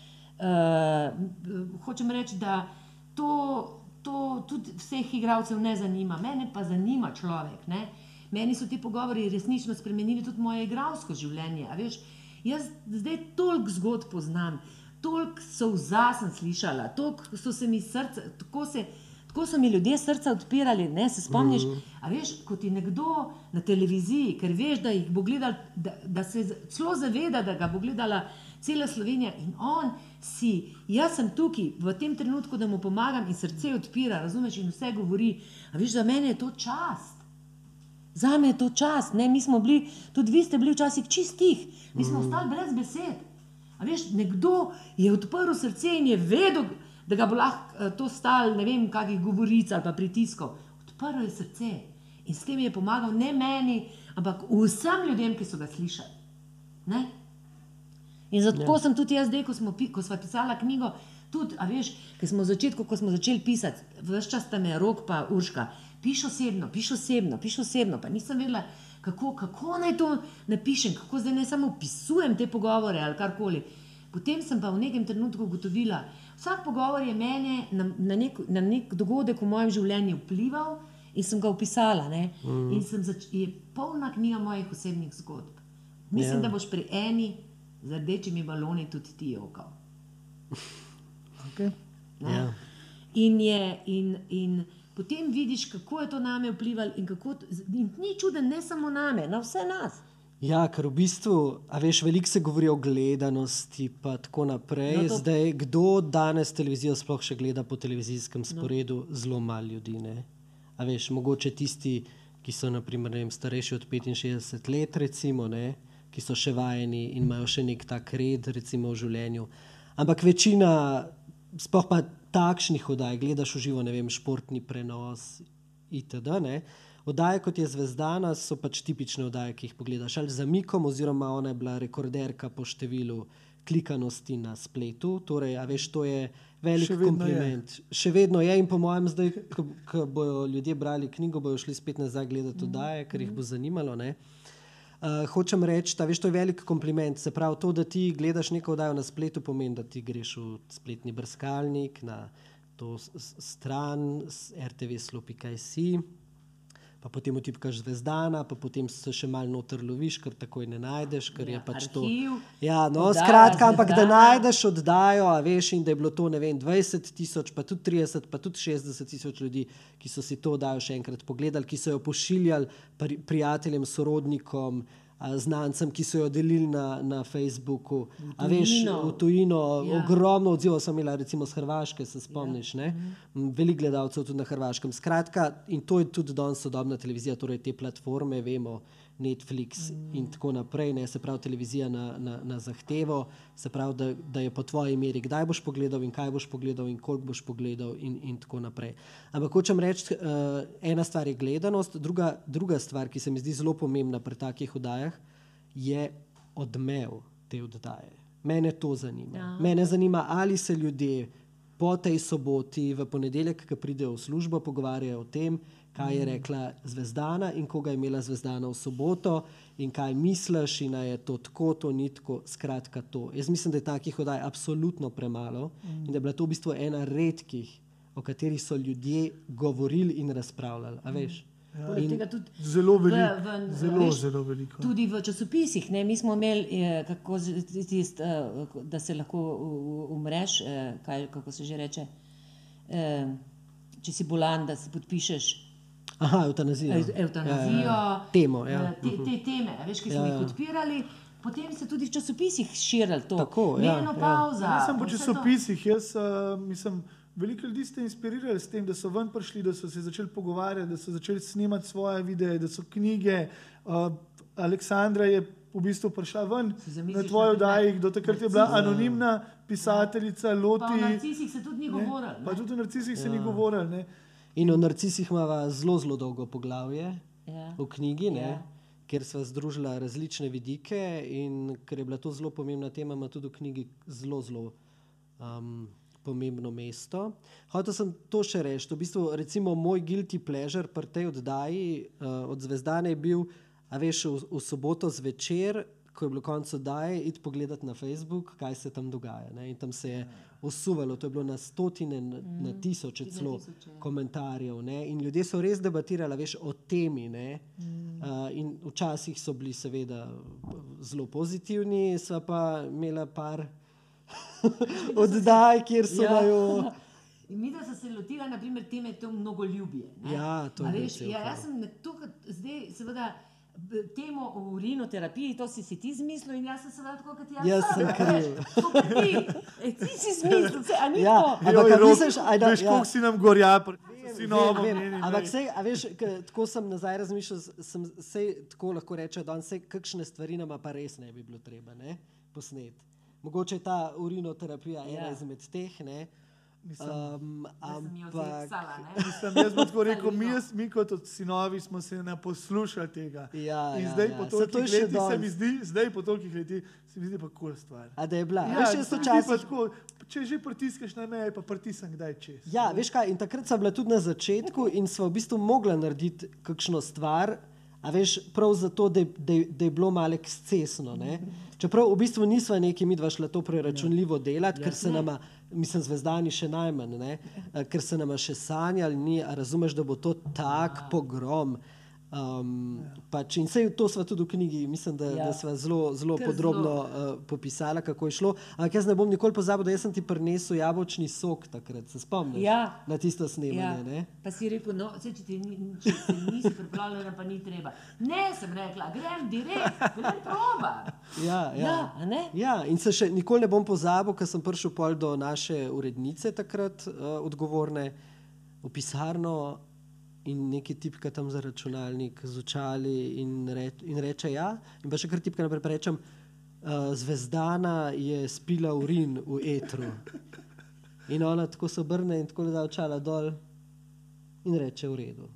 hočem reči, da to, to tudi vseh igralcev ne zanima, mene pa zanima človek. Ne? Meni so ti pogovori resnično spremenili tudi moje igralsko življenje. Veš, jaz zdaj toliko zgodb poznam, toliko solza sem slišala, toliko so se mi srce, tako se. Tako so mi ljudje srca odpirali, ne se spomniš. Mm. A veš, ko ti nekdo na televiziji, ker veš, da jih bo gledal, da, da se celo zaveda, da ga bo gledala cela Slovenija in on si, jaz sem tukaj v tem trenutku, da mu pomagam in srce odpira, razumeš, in vse govori. A veš, za mene je to čast. Za me je to čas, ne, mi smo bili, tudi vi ste bili včasih čistih, mi smo ostali brez besed. A veš, nekdo je odprl srce in je vedel, da ga bo lahko eh, to stal, ne vem, kakih govoric ali pa pritiskov. Odprl je srce in s tem je pomagal ne meni, ampak vsem ljudem, ki so ga slišali. Ne? In zato ja. sem tudi jaz, zdaj, ko smo, ko smo pisali knjigo, tudi, a veš, ki smo v začetku, ko smo začeli pisati, vse čas tam je rok, pa urška, piš osebno, piš osebno, piš osebno, pa nisem vedela, kako, kako naj to napišem, kako zdaj ne samo opisujem te pogovore ali karkoli. Potem sem pa v nekem trenutku ugotovila, vsak pogovor je mene na, na, nek, na nek dogodek v mojem življenju vplival in sem ga opisala. Mm. In sem zač, je polna knjiga mojih osebnih zgodb. Mislim, Ja. yeah. da boš pri eni z rdečimi baloni tudi ti jokal. Okay. ne. Ja. In, je, in, in potem vidiš, kako je to name vplivalo, in, kako, t- in ni čuden, ne samo name, na vse nas. Ja, ker v bistvu, a veš, veliko se govori o gledanosti, pa tako naprej. No, No, to- to... Zdaj, kdo danes televizijo sploh še gleda po televizijskem sporedu, no. zelo malo ljudi. Ne? A veš, mogoče tisti, ki so naprimer, ne vem, starejši od 65 let, recimo, ne? Ki so še vajeni in imajo še nek tak red recimo, v življenju. Ampak večina, sploh pa takšnih oddaj, gledaš v živo, ne vem, športni prenos itd. Ne? Oddaje kot je Zvezdana so pač tipične oddaje, ki jih pogledaš ali za Mikom, oziroma ona je bila rekorderka po številu klikanosti na spletu. Torej, a veš, to je velik Še kompliment. Je. Še vedno je in po mojem, zdaj, ko, ko bodo ljudje brali knjigo, bodo šli spet nazaj gledati oddaje, ker jih bo zanimalo. Ne? Uh, hočem reči, da veš, to je velik kompliment. Se pravi, to, da ti gledaš neko oddajo na spletu, pomeni, da ti greš v spletni brskalnik, na to stran, s rtv.si, pa potem vtipkaš zvezdana, pa potem se še malo noter loviš, ker takoj ne najdeš, ker Ja, je pač arhiv, to. Ja, no, oddaja skratka, ampak da Zvezdana. najdeš oddajo, a veš, in da je bilo to, ne vem, 20 tisoč, pa tudi 30, pa tudi 60 tisoč ljudi, ki so si to oddajo še enkrat pogledali, ki so jo pošiljali pri, prijateljem, sorodnikom. a, Znancem, ki so jo delili na, na Facebooku, a veš, v tujino, Ja. ogromno odzivov sem imela, recimo z Hrvaške, se spomniš, ja. veliko gledalcev tudi na Hrvaškem. Skratka, in to je tudi danes sodobna televizija, torej te platforme, vemo, Netflix mm. in tako naprej, ne, se pravi televizija na, na, na zahtevo, se pravi, da, da je po tvoji meri, kdaj boš pogledal in kaj boš pogledal in koliko boš pogledal in, in tako naprej. Ampak hočem reči, uh, ena stvar je gledanost, druga, druga stvar, ki se mi zdi zelo pomembna pri takih oddajah, je odmev te oddaje. Mene to zanima. Ja. Mene zanima, ali se ljudje po tej soboti, v ponedeljek, ki pridejo v službo, pogovarjajo o tem, kaj je rekla Zvezdana in koga je imela Zvezdana v soboto in kaj misliš, in je to tako, to ni tako, skratka to. Jaz mislim, da je takih oddaj absolutno premalo mm. in da je bila to v bistvu ena redkih, o katerih so ljudje govorili in razpravljali. Ja, in zelo veliko. V, v, zelo, veš, zelo veliko. Tudi v časopisih. Ne, mi smo imeli, eh, kako, tist, eh, da se lahko umreš, eh, kaj, kako se že reče. Če si bolan, da se podpišeš Aha, eutanazijo. Eutanazijo. Ja, ja, ja. Temo, ja. te, te teme, veš, ki smo ja, ja. jih podpirali. Potem se tudi v časopisih širili to. Tako, ja, Meno pauza. Ja. Samo po časopisih, jaz uh, mislim, veliko ljudi ste inspirirali s tem, da so ven prišli, da so se začeli pogovarjati, da so začeli snemati svoje videe, da so knjige. Uh, Aleksandra je v bistvu prišla ven na tvojo dajih, do takrat je bila anonimna pisateljica, loti. Pa o narcisih se tudi ni govorilo. Pa tudi o narcisih ja. se ni govorilo. In o narcisih imamo zelo, zelo dolgo poglavje ja. v knjigi, ja. kjer smo združili različne vidike. In ker je bila to zelo pomembna tema, ima tudi v knjigi zelo, zelo um, pomembno mesto. Hotel sem to še reči. V bistvu, recimo, moj guilty pleasure pri tej oddaji uh, od Zvezdane je bil, a veš, v, v soboto zvečer ko je bilo konec oddaje, id pogledati na Facebook, kaj se tam dogaja. Ne? In tam se je osuvalo, to je bilo na stotine, na, mm. na tisoče celo komentarjev. Ne? In ljudje so res debatirali veš, o temi. Mm. Uh, in včasih so bili seveda zelo pozitivni, sva pa imela par [laughs] oddaj, kjer so ja. jo. In mi, da so se lotili, naprimer, teme, to mnogo ljubije. Ja, to je res. Ja, jaz sem tukaj, zdaj, seveda temo o urinoterapiji, to si, si ti zmislil in jaz sem se vrnil kot jaz. Jaz sem kriv. Ti, ti si zmislil, se, a ni ja, to? Ampak kaj misliš, ajda, veš, ja. koliko si nam gorja, si novo. Ampak sej, a veš, tako sem nazaj razmišljal, sem se tako lahko reče, da se kakšne stvari nama pa res ne bi bilo treba ne, posneti. Mogoče je ta urinoterapija ena ja. izmed teh, ne. Mislim, um, ampak, mislim, jaz bi tako rekel, mi, jaz, mi kot sinovi smo se ne poslušali tega. Ja, in zdaj, ja, po tolikih letih, se mi zdi, zdaj po tolikih letih, se mi zdi pa kul cool stvar. A da je bila. Ja, veš, časih... tako, če že pritiskaš na meje, pa pritisnem kdaj čez. Ja, veš kaj, in takrat sem bila tudi na začetku in smo v bistvu mogla narediti kakšno stvar, a veš, prav zato, da, da, da je bilo malo ekscesno. Ne? Čeprav v bistvu nismo neki mi dva šla to preračunljivo delati, ker se nama mislim, zvezdani še najmanj, ne? Eh, ker se nam še sanjali, ni, razumeš, da bo to tak pogrom. Um, pač, in vse to smo tudi v knjigi, mislim, da, ja. da smo zelo, zelo podrobno uh, popisali, kako je šlo. Ampak jaz ne bom nikoli pozabil, da sem ti prinesel jabolčni sok takrat, se spomniš ja. na tisto snemanje. Ja. Pa si rekel, no, se, če ti ni, če nisi pripravljen, pa ni treba. Ne, sem rekla, grem direkt, grem proba. Ja, ja. ja, ja, in se še nikoli ne bom pozabil, ker sem prišel pol do naše urednice takrat uh, odgovorne v pisarno in neki tipka tam za računalnik z očali in, reč, in reče ja. In pa še kar tipka naprej rečem, uh, zvezdana je spila urin v etru. In ona tako se obrne in tako da očala dol in reče v redu.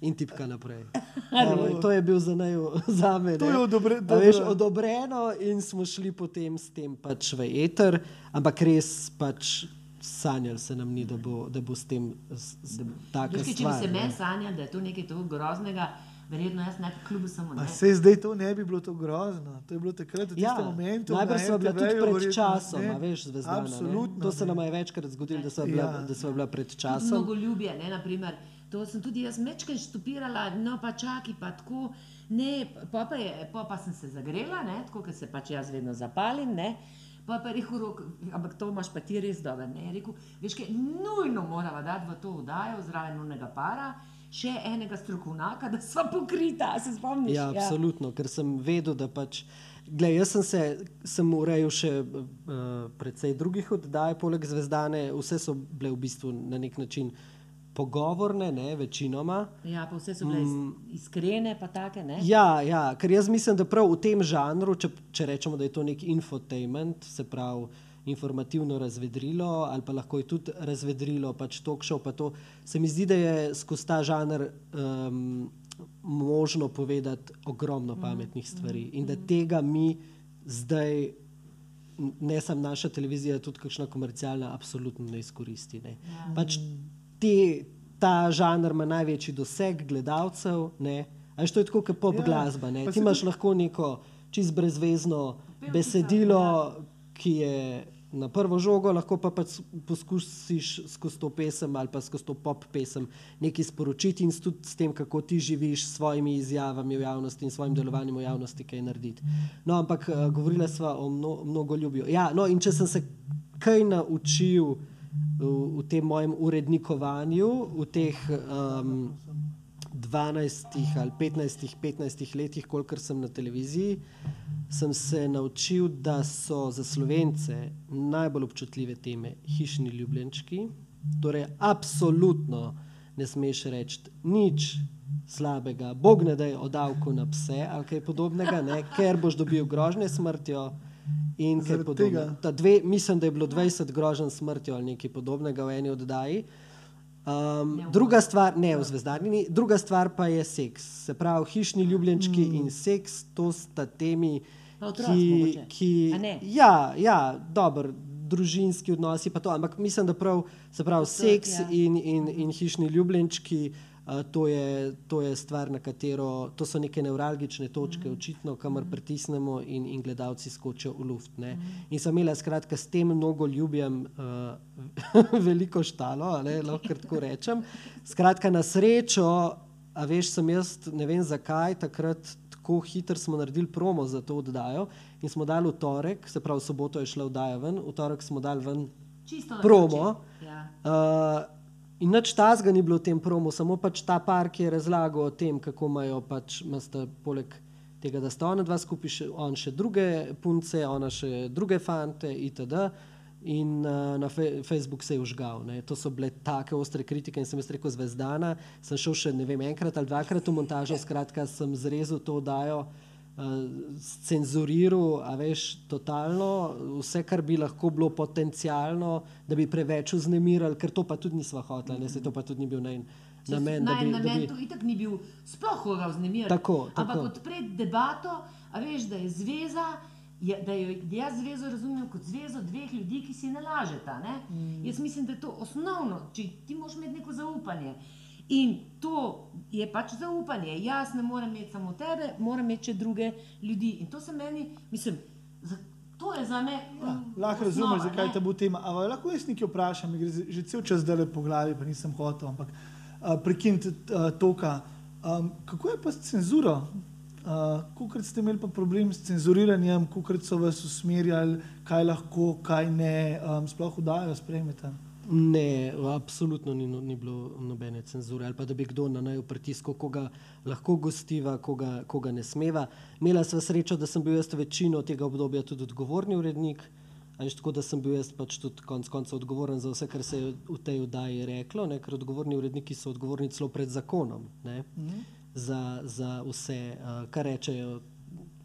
In tipka naprej. [laughs] No, to je bil za, nej, [laughs] za me. To je odobre, veš, odobreno, in smo šli potem s tem pač v eter, ampak res pač sanjali se nam ni, da bo, da bo s tem tako stvar. Če bi se meni sanjali, da je to nekaj tako groznega, verjetno jaz ne bi kljub samo. Ne. Se zdaj to ne bi bilo tako grozno. To je bilo takrat, v ja, tistem momentu. Najprej smo bili tudi pred časom, a veš, zvezdana. Absolutno. To se nam je večkrat zgodilo, da smo ja. bila, bila pred časom. Mnogo ljubje, ne, naprimer. To sem tudi jaz mečkaj štupirala, no pa čaki, pa tako. Ne, pa, pa, je, pa, pa sem se zagrela, ne, tako, ker se pač jaz vedno zapalim. Ne. Pa je rekel, rok, ampak to imaš pa ti res dobro. Je rekel, veš, kaj nujno moramo dati v to vdajo zraven unega para. Še enega strokovnjaka, da smo pokrita, se spomniš? Ja, ja, absolutno, ker sem vedel, da pač. Glej, jaz sem se sem urejal še uh, precej drugih oddaj, poleg Zvezdane, vse so bile v bistvu na nek način pogovorne, ne, večinoma. Ja, pa vse so bile mm. iskrene, pa take. Ne? Ja, ja, ker jaz mislim, da prav v tem žanru, če, če rečemo, da je to nek infotainment, se pravi informativno razvedrilo, ali pa lahko je tudi razvedrilo, pač talk show, pa to se mi zdi, da je skozi ta žanr um, možno povedati ogromno pametnih stvari in da tega mi zdaj. Ne samo naša televizija, tudi kakšna komercialna, absolutno ne izkoristi. Ne. Ja. Pač te, ta žanr ima največji doseg gledalcev. Aj to je tako, kot pop ja, glasba. Ti imaš lahko neko čist brezvezno besedilo, ja. ki je na prvo žogo, lahko pa pač poskusiš skozi to pesem ali pa skozi to pop pesem nekaj sporočiti in tudi s tem, kako ti živiš s svojimi izjavami v javnosti in svojim delovanjem v javnosti, kaj narediti. No, ampak uh, govorila sva o mno, mnogo ljubijo. Ja, no, in če sem se kaj naučil v, v tem mojem urednikovanju, v teh um, 12 ali 15, 15 letih, kolikor sem na televiziji, sem se naučil, da so za slovence najbolj občutljive teme hišni ljubljenčki. Torej, absolutno ne smeš reči nič slabega, bog ne da je odavko na pse ali kaj podobnega, ne? ker boš dobil grožnje smrtjo. In kaj podobnega. Dve, mislim, da je bilo 20 groženj smrti ali nekaj podobnega v eni oddaji. Um, druga stvar, ne v zvezdarni, druga stvar pa je seks. Se pravi, hišni ljubljenčki mm. in seks, to sta temi, ki. ki ja, ja dobro, družinski odnosi pa to, ampak mislim, da prav, se pravi, seks ja. in, in, in hišni ljubljenčki. To, je, to je stvar, na katero to so neke nevralgične točke, mm. očitno, kamor mm. pritisnemo, in, in gledalci skočijo v luft. Mm. In sem imela skratka s tem mnogo ljubim, uh, [laughs] veliko štalo, ali lahko tako rečem. Skratka, na srečo, a veš, sem jaz, ne vem zakaj, takrat tako hitro smo naredili promo za to oddajo in smo dali v torek, se pravi, soboto je šla oddaja ven, v torek smo dali ven Čisto promo. Ja. Uh, In nič tazga ni bilo v tem promu, samo pač ta par, ki je razlagal o tem, kako imajo pač, sta, poleg tega, da sta ona dva skupaj, še, on še druge punce, ona še druge fante itd. In uh, na fe Facebooku se je užgal. Ne. To so bile tako ostre kritike in sem jaz rekel, zvezdana. Sem šel še ne vem, enkrat ali dvakrat v montažo, skratka, sem zrezal to oddajo cenzuriral, a veš, totalno vse, kar bi lahko bilo potencialno, da bi preveč vznemirali, ker to pa tudi nismo hoteli, se to pa tudi ni bil namen. Namen, da bi, namen bi... to ni bil sploh koga vznemiriti. Ampak odpreti debato, a veš, da je zveza. Je, da jo jaz zvezo razumem kot zvezo dveh ljudi, ki si ne lažeta. Ne? Mm. Jaz mislim, da je to osnovno, če ti moraš imeti neko zaupanje. In to je pač zaupanje. Jaz ne morem imeti samo tebe, moram imeti še druge ljudi. In to se meni, mislim, to je za me. Ja, um, lahko razumeš, zakaj te bo tema. Ampak lahko jaz nekaj vprašam, gre že cel čas zdaj po glavi, pa nisem hotel, ampak uh, prekiniti uh, toka. Um, kako je pa s cenzuro? Uh, Kukrat ste imeli problem s cenzuriranjem, kukrat so vas usmerjali, kaj lahko, kaj ne, um, sploh vdajo, sprejmete. Ne, absolutno ni, ni bilo nobene cenzure ali pa da bi kdo na naj pritisku, koga lahko gostiva, koga, koga ne smeva. Imela sem srečo, da sem bil jaz večino tega obdobja tudi odgovorni urednik. Až tako, da sem bil jaz pač tudi konec konca odgovoren za vse, kar se je v tej oddaji reklo, ne? ker odgovorni uredniki so odgovorni celo pred zakonom mm. za, za vse, uh, kar rečejo,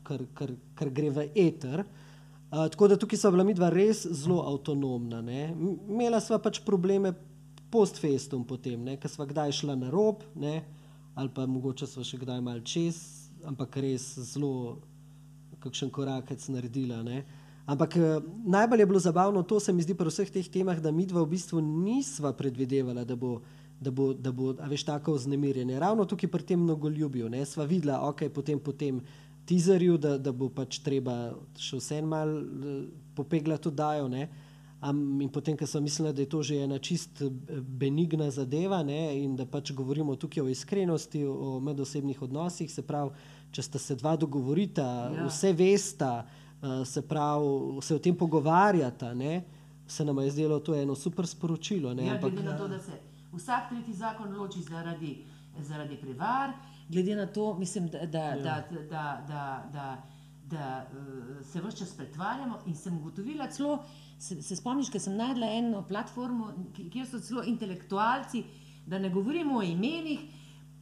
kar, kar, kar gre v eter. Uh, tako da tukaj so bila midva res zelo avtonomna. Imela sva pač probleme post-festum, potem, ker sva kdaj šla na rob, ne, ali pa mogoče sva še kdaj mal čez, ampak res zelo kakšen korakec naredila. Ne. Ampak eh, najbolj je bilo zabavno to, se mi zdi pri vseh teh temah, da midva v bistvu nisva predvidevala, da bo. Da bo, da bo veš, tako vznemirjenje. Ravno tukaj pri tem mnogo ljubijo. Sva videla, ok, potem, potem teaserju, da, da bo pač treba še vseeno malo eh, popeglati oddajo. Um, in potem, ko sem mislila, da je to že ena čist eh, benigna zadeva ne, in da pač govorimo tukaj o iskrenosti, o medosebnih odnosih, se pravi, če sta se dva dogovorita, ja. vse vesta, uh, se pravi, se o tem pogovarjata, ne, se nam je zdelo to eno super sporočilo. Ne, ja, ampak, glede na to, da se vsak tretji zakon loči zaradi, zaradi prevar glede na to, mislim, da, da, ja. da, da, da, da, da uh, se vse čas pretvarjamo. In sem ugotovila, celo, se, se spomniš, da sem najdla eno platformo, kjer so celo intelektualci da ne govorimo o imenih,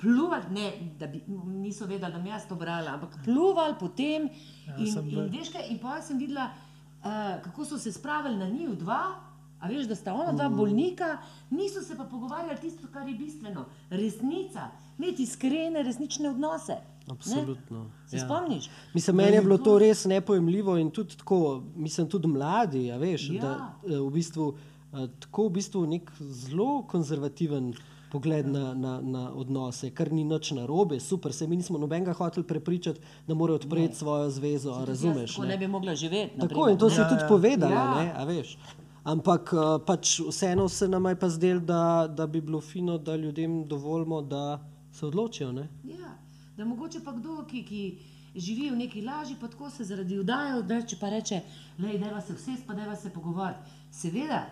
pluvali, ne, da bi, niso vedeli, da bi jaz to brala, ampak pluvali potem. Ja, in, in, in pa sem videla, uh, kako so se spravili na njih dva. A veš, da sta ona dva Mm. bolnika, niso se pa pogovarjali tisto, kar je bistveno. Resnica, imeti iskrene, resnične odnose. ne? Absolutno. Se ja. spomniš? Mislim, meni je bilo to res nepojemljivo in tudi tako, mislim, tudi mladi, a veš, Ja. da eh, v bistvu, eh, tako v bistvu nek zelo konzervativen pogled na, na, na odnose, kar ni nič narobe, super, se mi nismo nobenega hoteli prepričati, da mora odpreti svojo zvezo, a razumeš? Tako ne bi mogla živeti. Tako naprimer, in to ne. si Ja, tudi ja. povedala, Ja. ne, a veš. Ampak eh, pač vseeno se nam je pa zdelo, da, da bi bilo fino, da ljudem dovolimo, da se odločijo. Ne? Ja, da mogoče pa kdo, ki, ki živi v neki laži, pa tako se zaradi vdaje odreče, pa reče, da se vse pa da se pogovarjati. Seveda,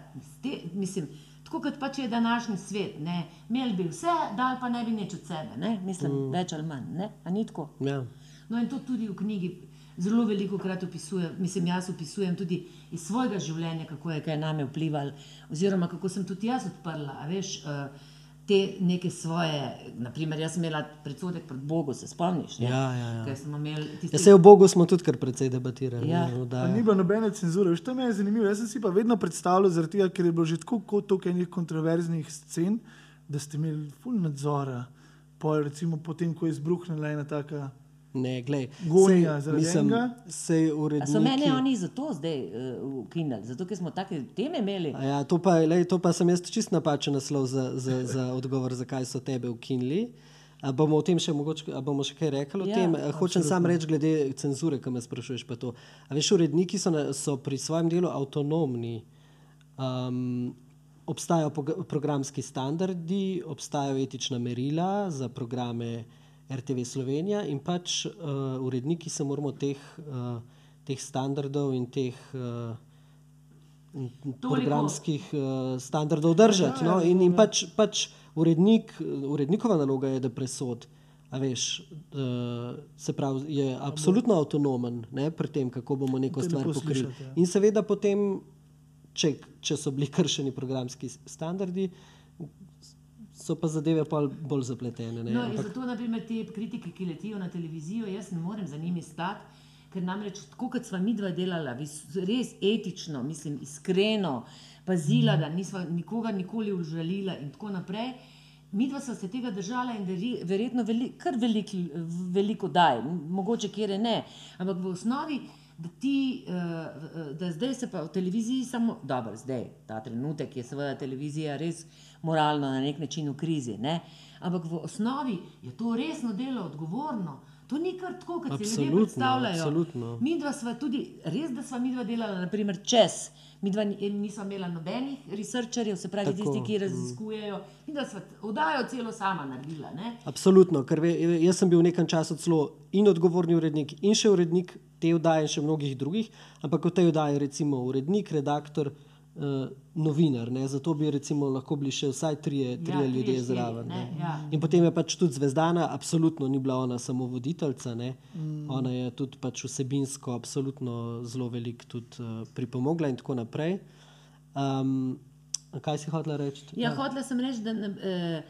te, mislim, tako kot pač je današnji svet, ne, imeli bi vse, dal pa ne bi nič od sebe, ne, mislim, mm. več ali manj, ne, a ni tako. Ja. No, in to tudi v knjigi zelo veliko krat opisujem, mislim, jaz opisujem tudi iz svojega življenja, kako je kaj name vplivalo, oziroma kako sem tudi jaz odprla, a veš. Uh, Te neke svoje, naprimer, jaz sem imela predsodek pred Bogom, se spomniš? ne? Ja, ja, ja. Ker smo imeli Ja, se v Bogu smo tudi kar precej debatirali. Ja. ne, Pa ni bilo nobene cenzure, veš, to mi je zanimivo. Jaz sem si pa vedno predstavljal, zaradi tega, ker je bilo že tako kot toliko enih kontroverznih scen, da ste imeli full nadzora. Pol, recimo, potem, ko je izbruhnila ena taka. Ne, glej, Gonja sej, mislim, enega? sej uredniki. so mene oni zato zdaj uh, ukinili, zato ker smo take teme imeli. A Ja, to, pa, lej, to pa sem jaz čist napačen naslov za, za, za odgovor, zakaj so tebe ukinili. A bomo o tem še, mogoče, bomo še kaj rekli o Ja, tem? A Hočem samo reči, glede cenzure, ki me sprašuješ. pa to. A veš, uredniki so, na, so pri svojem delu avtonomni. Um, obstajajo programski standardi, obstajajo etična merila za programe RTV Slovenija in pač uh, uredniki se moramo teh, uh, teh standardov in teh uh, programskih uh, standardov držati. No? In, in pač, pač urednik, urednikova naloga je, da presod. A veš, uh, se pravi, je absolutno avtonomen ne, pri tem, kako bomo neko stvar pokrili. slišati, ja. In seveda potem, če, če so bili kršeni programski standardi, so pa zadeve pol bolj zapletene. Ne? No, Ampak, zato, naprimer, te kritike, ki letijo na televizijo, jaz ne morem za njimi stati, ker namreč, tako kot sva mi dva delala, res etično, mislim, iskreno, pazila, da nisva nikogar nikoli užalila in tako naprej. Mi dva sva se tega držala in veri, verjetno veli, kar velik, veliko daj, mogoče kjer ne, ampak v osnovi. Da, ti, uh, da zdaj se pa v televiziji samo, dobro, zdaj ta trenutek je seveda televizija res moralno na nek način v krizi, ne? ampak v osnovi je to resno delo, odgovorno. To ni kar tako, kot si ljudje Absolutno, predstavljajo. absolutno. Mi dva sva tudi, res da sva mi dva delala, naprimer, čez. Mi dva ni- nisva imela nobenih researcherjev, se pravi, Tako, tisti, ki raziskujejo. Mi dva sva oddajo celo sama naredila. Ne? Absolutno, ker ve, jaz sem bil v nekem času celo in odgovorni urednik, in še urednik te oddaje, in še mnogih drugih, ampak v tej oddaji recimo urednik, redaktor, novinar. Ne? Zato bi recimo lahko bili še vsaj trije, trije trije, ljudje štiri, zraven. ne, ne. ja. In potem je pač tudi zvezdana, absolutno ni bila ona samo voditeljica, ne. ona je tudi pač vsebinsko absolutno zelo veliko tudi uh, pripomogla in tako naprej. Um, kaj si hotela reči? Ja, hotela sem reči, da eh, d-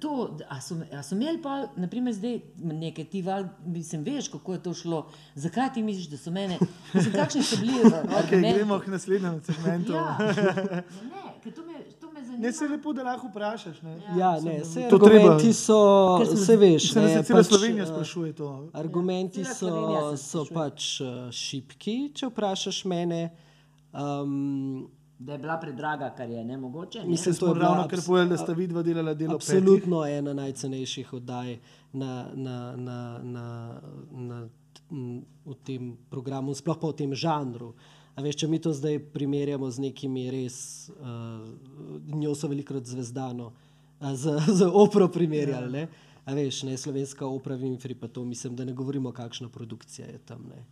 to, a so, a so imeli pa, naprimer, zdaj nekaj ti val, mislim, veš, kako je to šlo. Zakaj ti misliš, da so mene, mislim, kakšni so bili [laughs] eh, Okay, gremo k naslednjemu segmentu. Ja, [laughs] ne, ker to me, to me zanima. Ne se lepo, da lahko vprašaš. Ne? Ja, ne, vse To argumenti treba. so, smo- se veš, Se ne, je cela pač, Slovenija eh, sprašuje to. Argumenti Cela so, se so pač uh, šipki, če vprašaš mene. Um, Da je bila predraga, kar je ne mogoče. Ne? Mislim, to Smo je ravno kar povedali, da sta vidva delala delo petih. absolutno ena najcenejših oddaj na, na, na, na, na, m, v tem programu, sploh pa v tem žanru. A veš, če mi to zdaj primerjamo z nekimi res, uh, njo so velikokrat zvezdano, uh, z, [laughs] z opro primerjali. Ne? A veš, ne, slovenska opera Winfrey, pa to mislim, da ne govorimo, kakšna produkcija je tam. Ne.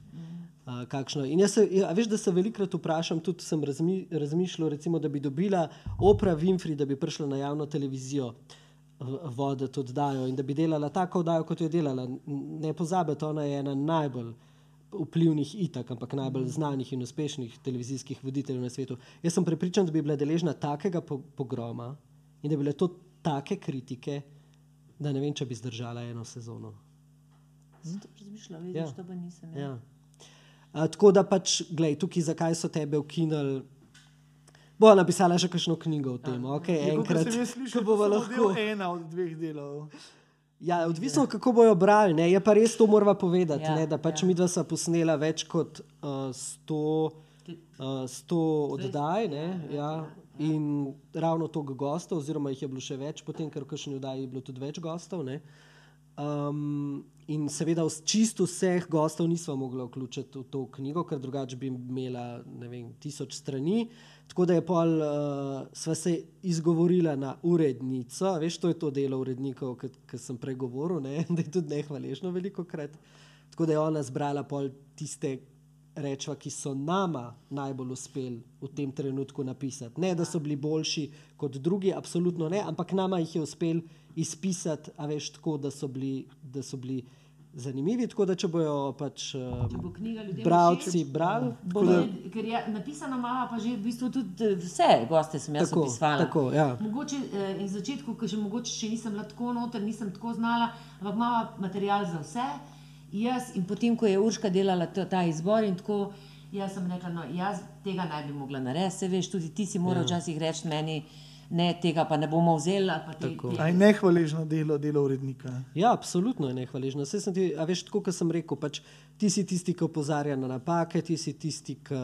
Uh, kakšno. In jaz se, ja, veš, da se velikokrat vprašam, tudi sem razmi, razmišljal, recimo, da bi dobila opera Winfrey, da bi prišla na javno televizijo v- voditi oddajo in da bi delala tako oddajo, kot jo je delala. Ne pozabite, ona je ena najbolj vplivnih itak, ampak najbolj znanih in uspešnih televizijskih voditeljev na svetu. Jaz sem prepričan, da bi bila deležna takega po- pogroma in da bi bile to take kritike, da ne vem, če bi zdržala eno sezono. Sem to razmišljala, vidiš, Ja. to pa nisem. Ja. Ja. A, tako da pač, gledaj, tukaj zakaj so tebe ukinili. Bo napisala še kakšno knjigo o tem, okay, Ja, enkrat, Kot sem jaz slišal, [laughs] ko bo lahko. ena od dveh delov. Ja, odvisno, kako bojo brali. Ne? Je pa res to moramo povedati, Ja, ja, da pač ja. ja. mi dva sva posnela več kot uh, 100, uh, 100 oddaj. Ne? Ja. In ravno toliko gostov, oziroma jih je bilo še več, potem, ker v kakšni oddaji je bilo tudi več gostov. Ne? Um, in seveda, vs- čisto vseh gostov nismo mogli vključiti v to knjigo, ker drugače bi imela vem, tisoč strani. Tako da je pol, uh, sva se izgovorila na urednico, veš, to je to delo urednikov, ki sem prej govoril, ne? [laughs] da je tudi nehvaležno veliko krat. Tako da je ona zbrala pol tiste rečva, ki so nama najbolj uspeli v tem trenutku napisati. Ne, da so bili boljši kot drugi, absolutno ne, ampak nama jih je uspel izpisati, a veš, tako, da so bili, da so bili zanimivi. Tako da, če bojo pač Če bo um, ljudem bralci brali, Bo ne, ker je napisano, ima pa že v bistvu tudi eh, vse goste, sem jaz Tako, opisovala. tako, ja. Mogoče eh, in začetku, ko še mogoče še nisem bila tako noter, nisem tako znala, ampak imamo material za vse. Jaz in potem, ko je Urška delala ta, ta izbor in tako, jaz sem rekla, no, jaz tega ne bi mogla narediti, se veš, tudi ti si moral ja. včasih reči meni, ne, tega pa ne bomo vzeli. pa Te, Tako. te, Aj nehvaležno delo, delo urednika. Ja, absolutno je nehvaležno. Saj sem ti, a veš, tako kot sem rekel, pač, ti si tisti, ki opozarja na napake, ti si tisti, ki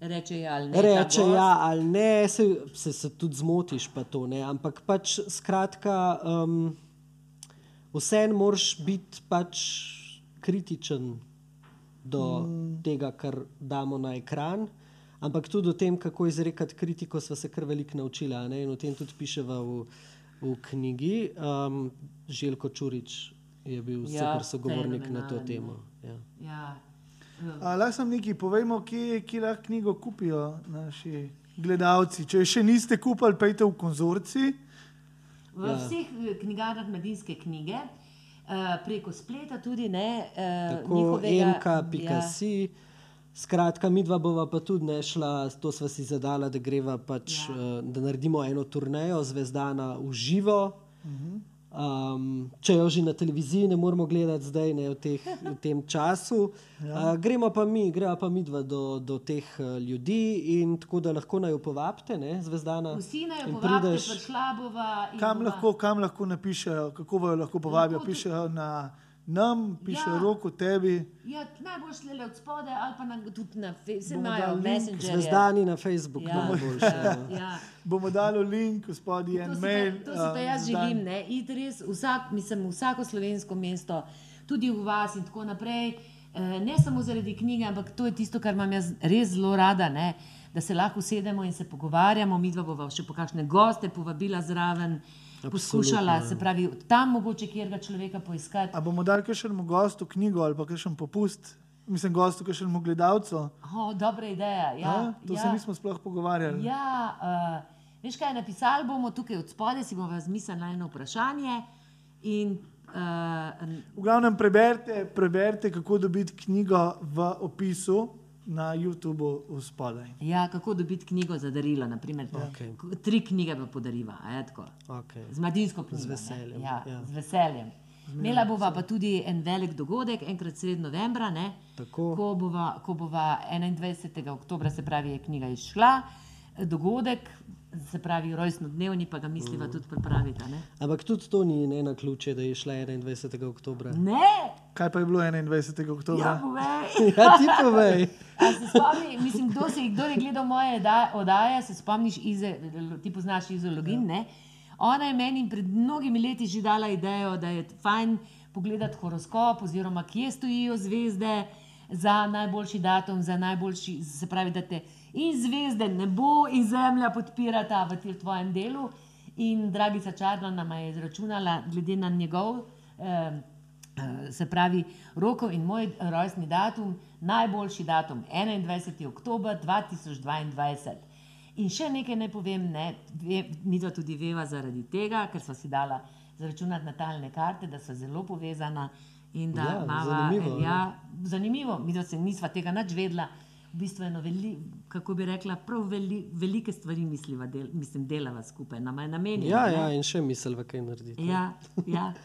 reče ja ali ne. reče ja ali ne, se, se, se tudi zmotiš, pa to ne. Ampak pač skratka, um, vseeno moraš biti pač kritičen do mm. tega, kar damo na ekran. Ampak tudi o tem, kako izrekati kritiko, smo se kar veliko naučili. a ne, In o tem tudi piševa v, v knjigi. Um, Željko Čurič je bil Ja, super sogovornik na to temo. Ja. Ja. A, Lahko sem nekaj povemo, kje, kje lahko knjigo kupijo naši gledalci. Če še niste kupili, pejte v konzorci. V ja. vseh eh, knjigarnah mladinske knjige, uh, preko spleta tudi ne. Uh, Tako MK.si. Skratka, mi dva bova pa tudi ne šla, to sva si zadala, da greva pač, ja. da naredimo eno turnejo zvezdana v živo. Um, če jo že na televiziji ne moremo gledati zdaj, ne v, teh, v tem času. [laughs] Ja. Uh, gremo pa mi, greva pa mi dva do, do teh uh, ljudi in tako da lahko naj jo povabite, ne, zvezdana. Vsi naj jo povabite, prideš- prišla bova. in Kam bova- lahko, kam lahko napišejo, kako jo lahko povabijo. Lahko Pišejo na nam, pišejo Ja. roko tebi. Ja, najbolj šle od spodaj ali pa na, tudi na Facebooku. Zvezdani na Facebooku, Ja, najboljše. ja, Ja. Bomo dali link, gospodi, To en mail. pa, to si pa a, jaz za dan. želim, ne? iti res vsak, mislim, vsako slovensko mesto, tudi v vas in tako naprej. Eh, Ne samo zaradi knjige, ampak to je tisto, kar imam jaz res zelo rada, ne? da se lahko sedemo in se pogovarjamo. Mi dva bova še po kakšne goste povabila zraven, poskušala se pravi tam mogoče, kjer ga človeka poiskati. A bomo dali kakšnemu gostu knjigo ali pa kakšen popust, mislim, gostu, kakšnemu gledalcu? Oh, dobra ideja. Ja, A, to ja. se nismo sploh pogovarjali. Ja, uh, veš kaj, napisali bomo tukaj od spodaj, si bomo zmislili na eno vprašanje. In, uh, V glavnem preberite, preberite, kako dobiti knjigo v opisu na YouTubu v spodaj. ja, kako dobiti knjigo za darilo? Naprimer, Okej. K- Tri knjige pa podariva, a je tako. Okay. Z mladinsko knjigo. Z veseljem, Ne? Ja, ja. Z veseljem. Imela bova pa tudi en velik dogodek, enkrat sred novembra, ne? Tako. ko bova, ko bova 21. oktober, se pravi, je knjiga izšla. Dogodek, se pravi, rojstnodnevni, pa ga misliva Mm. tudi pripraviti. a Ne? Ampak tudi to ni ne na ključe, da je šla 21. oktober. ne? Kaj pa je bilo 21. oktober? Ja, povej. [laughs] Ja, ti povej. Se spomni, mislim, kdo, si, kdo je gledal moje da- oddaje, se spomniš, Ize, ti poznaš Izo Login, ne? Ona je meni pred mnogimi leti že dala idejo, da je fajn pogledati horoskop oziroma kje stojijo zvezde za najboljši datum, za najboljši, se pravi, da te in zvezde, nebo in zemlja podpirata v tem tvojem delu. In dragica Čarna nama je izračunala, glede na njegov eh, se pravi, roko in moj rojstni datum, najboljši datum 21. oktober 2022. In še nekaj ne povem, ne, ve, mi dva tudi veva zaradi tega, ker so si dala zračunati natalne karte, da so zelo povezana in da Ja, imava- zanimivo, ne? Ja, zanimivo, mi dva se nisva tega nič vedela. V bistvu eno veli, kako bi rekla, prav veli, velike stvari misliva, del, mislim, delava skupaj, nama je namenjeno. Ja, ne. ja, in še misliva, kaj narediti. ja, ja. [laughs]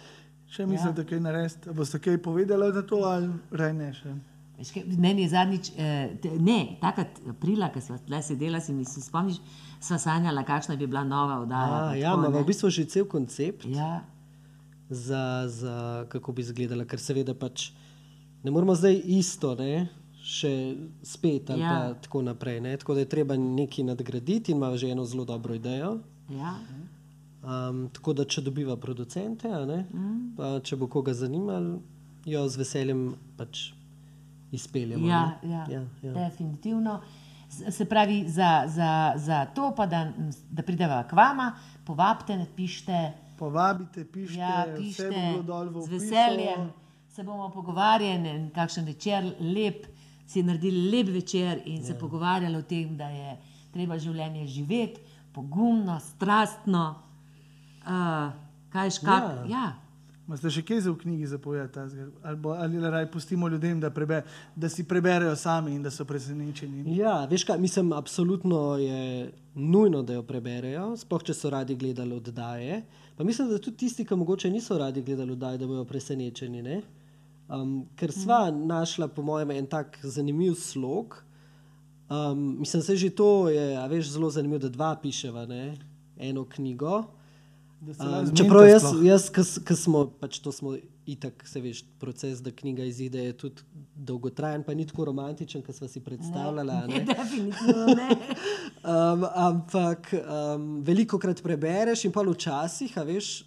Še mislite, da kaj naredite? Boste kaj povedali za to ali rej ne še? Meni je zadnjič, eh, ne, takrat aprila, ko smo tle sedela, si mi se spomniš, sva sanjala, kakšna bi bila nova oddaja. A, ja, imamo v bistvu že cel koncept. Ja, za, za kako bi izgledala, ker seveda pač ne moramo zdaj isto, ne, še spet ali Ja. pa tako naprej. Ne. Tako da je treba nekaj nadgraditi in ima že eno zelo dobro idejo. ja. Um, tako da, če dobiva producente, a ne, Mm. pa če bo koga zanimalo, jo z veseljem pač izpeljemo. Ja, ne. ja, ja, ja. definitivno. Z- Se pravi, za, za, za to, pa da, da prideva k vama, povabite, napišite. Povabite, pišite, Ja, vse pišite bo bilo dol v z opisu. veseljem, se bomo pogovarjali, en kakšen večer, lep, si naredili lep večer in Ja. se pogovarjali o tem, da je treba življenje živeti pogumno, strastno. Uh, kaj škak? Ja. ja. Imate še kaj za v knjigi zapovedati? Ali, bo- ali raj pustimo ljudem, da, prebe, da si preberejo sami in da so presenečeni? Ja, veš kaj, mislim, absolutno je nujno, da jo preberejo, sploh če so radi gledali oddaje. Pa mislim, da tudi tisti, ki mogoče niso radi gledali oddaje, da bodo presenečeni. ne. Um, ker sva mm. našla, po mojem, en tak zanimiv slog. Um, mislim, da že to je a veš, zelo zanimivo, da dva piševa ne? eno knjigo. Um, čeprav jaz, jaz ki smo, pač to smo itak, se veš, proces, da knjiga izide, je tudi dolgotrajen, pa ni tako romantičen, kot smo si predstavljali. a Ne, ne. definitivno ne. [laughs] Um, ampak um, veliko krat prebereš in pa včasih, a veš,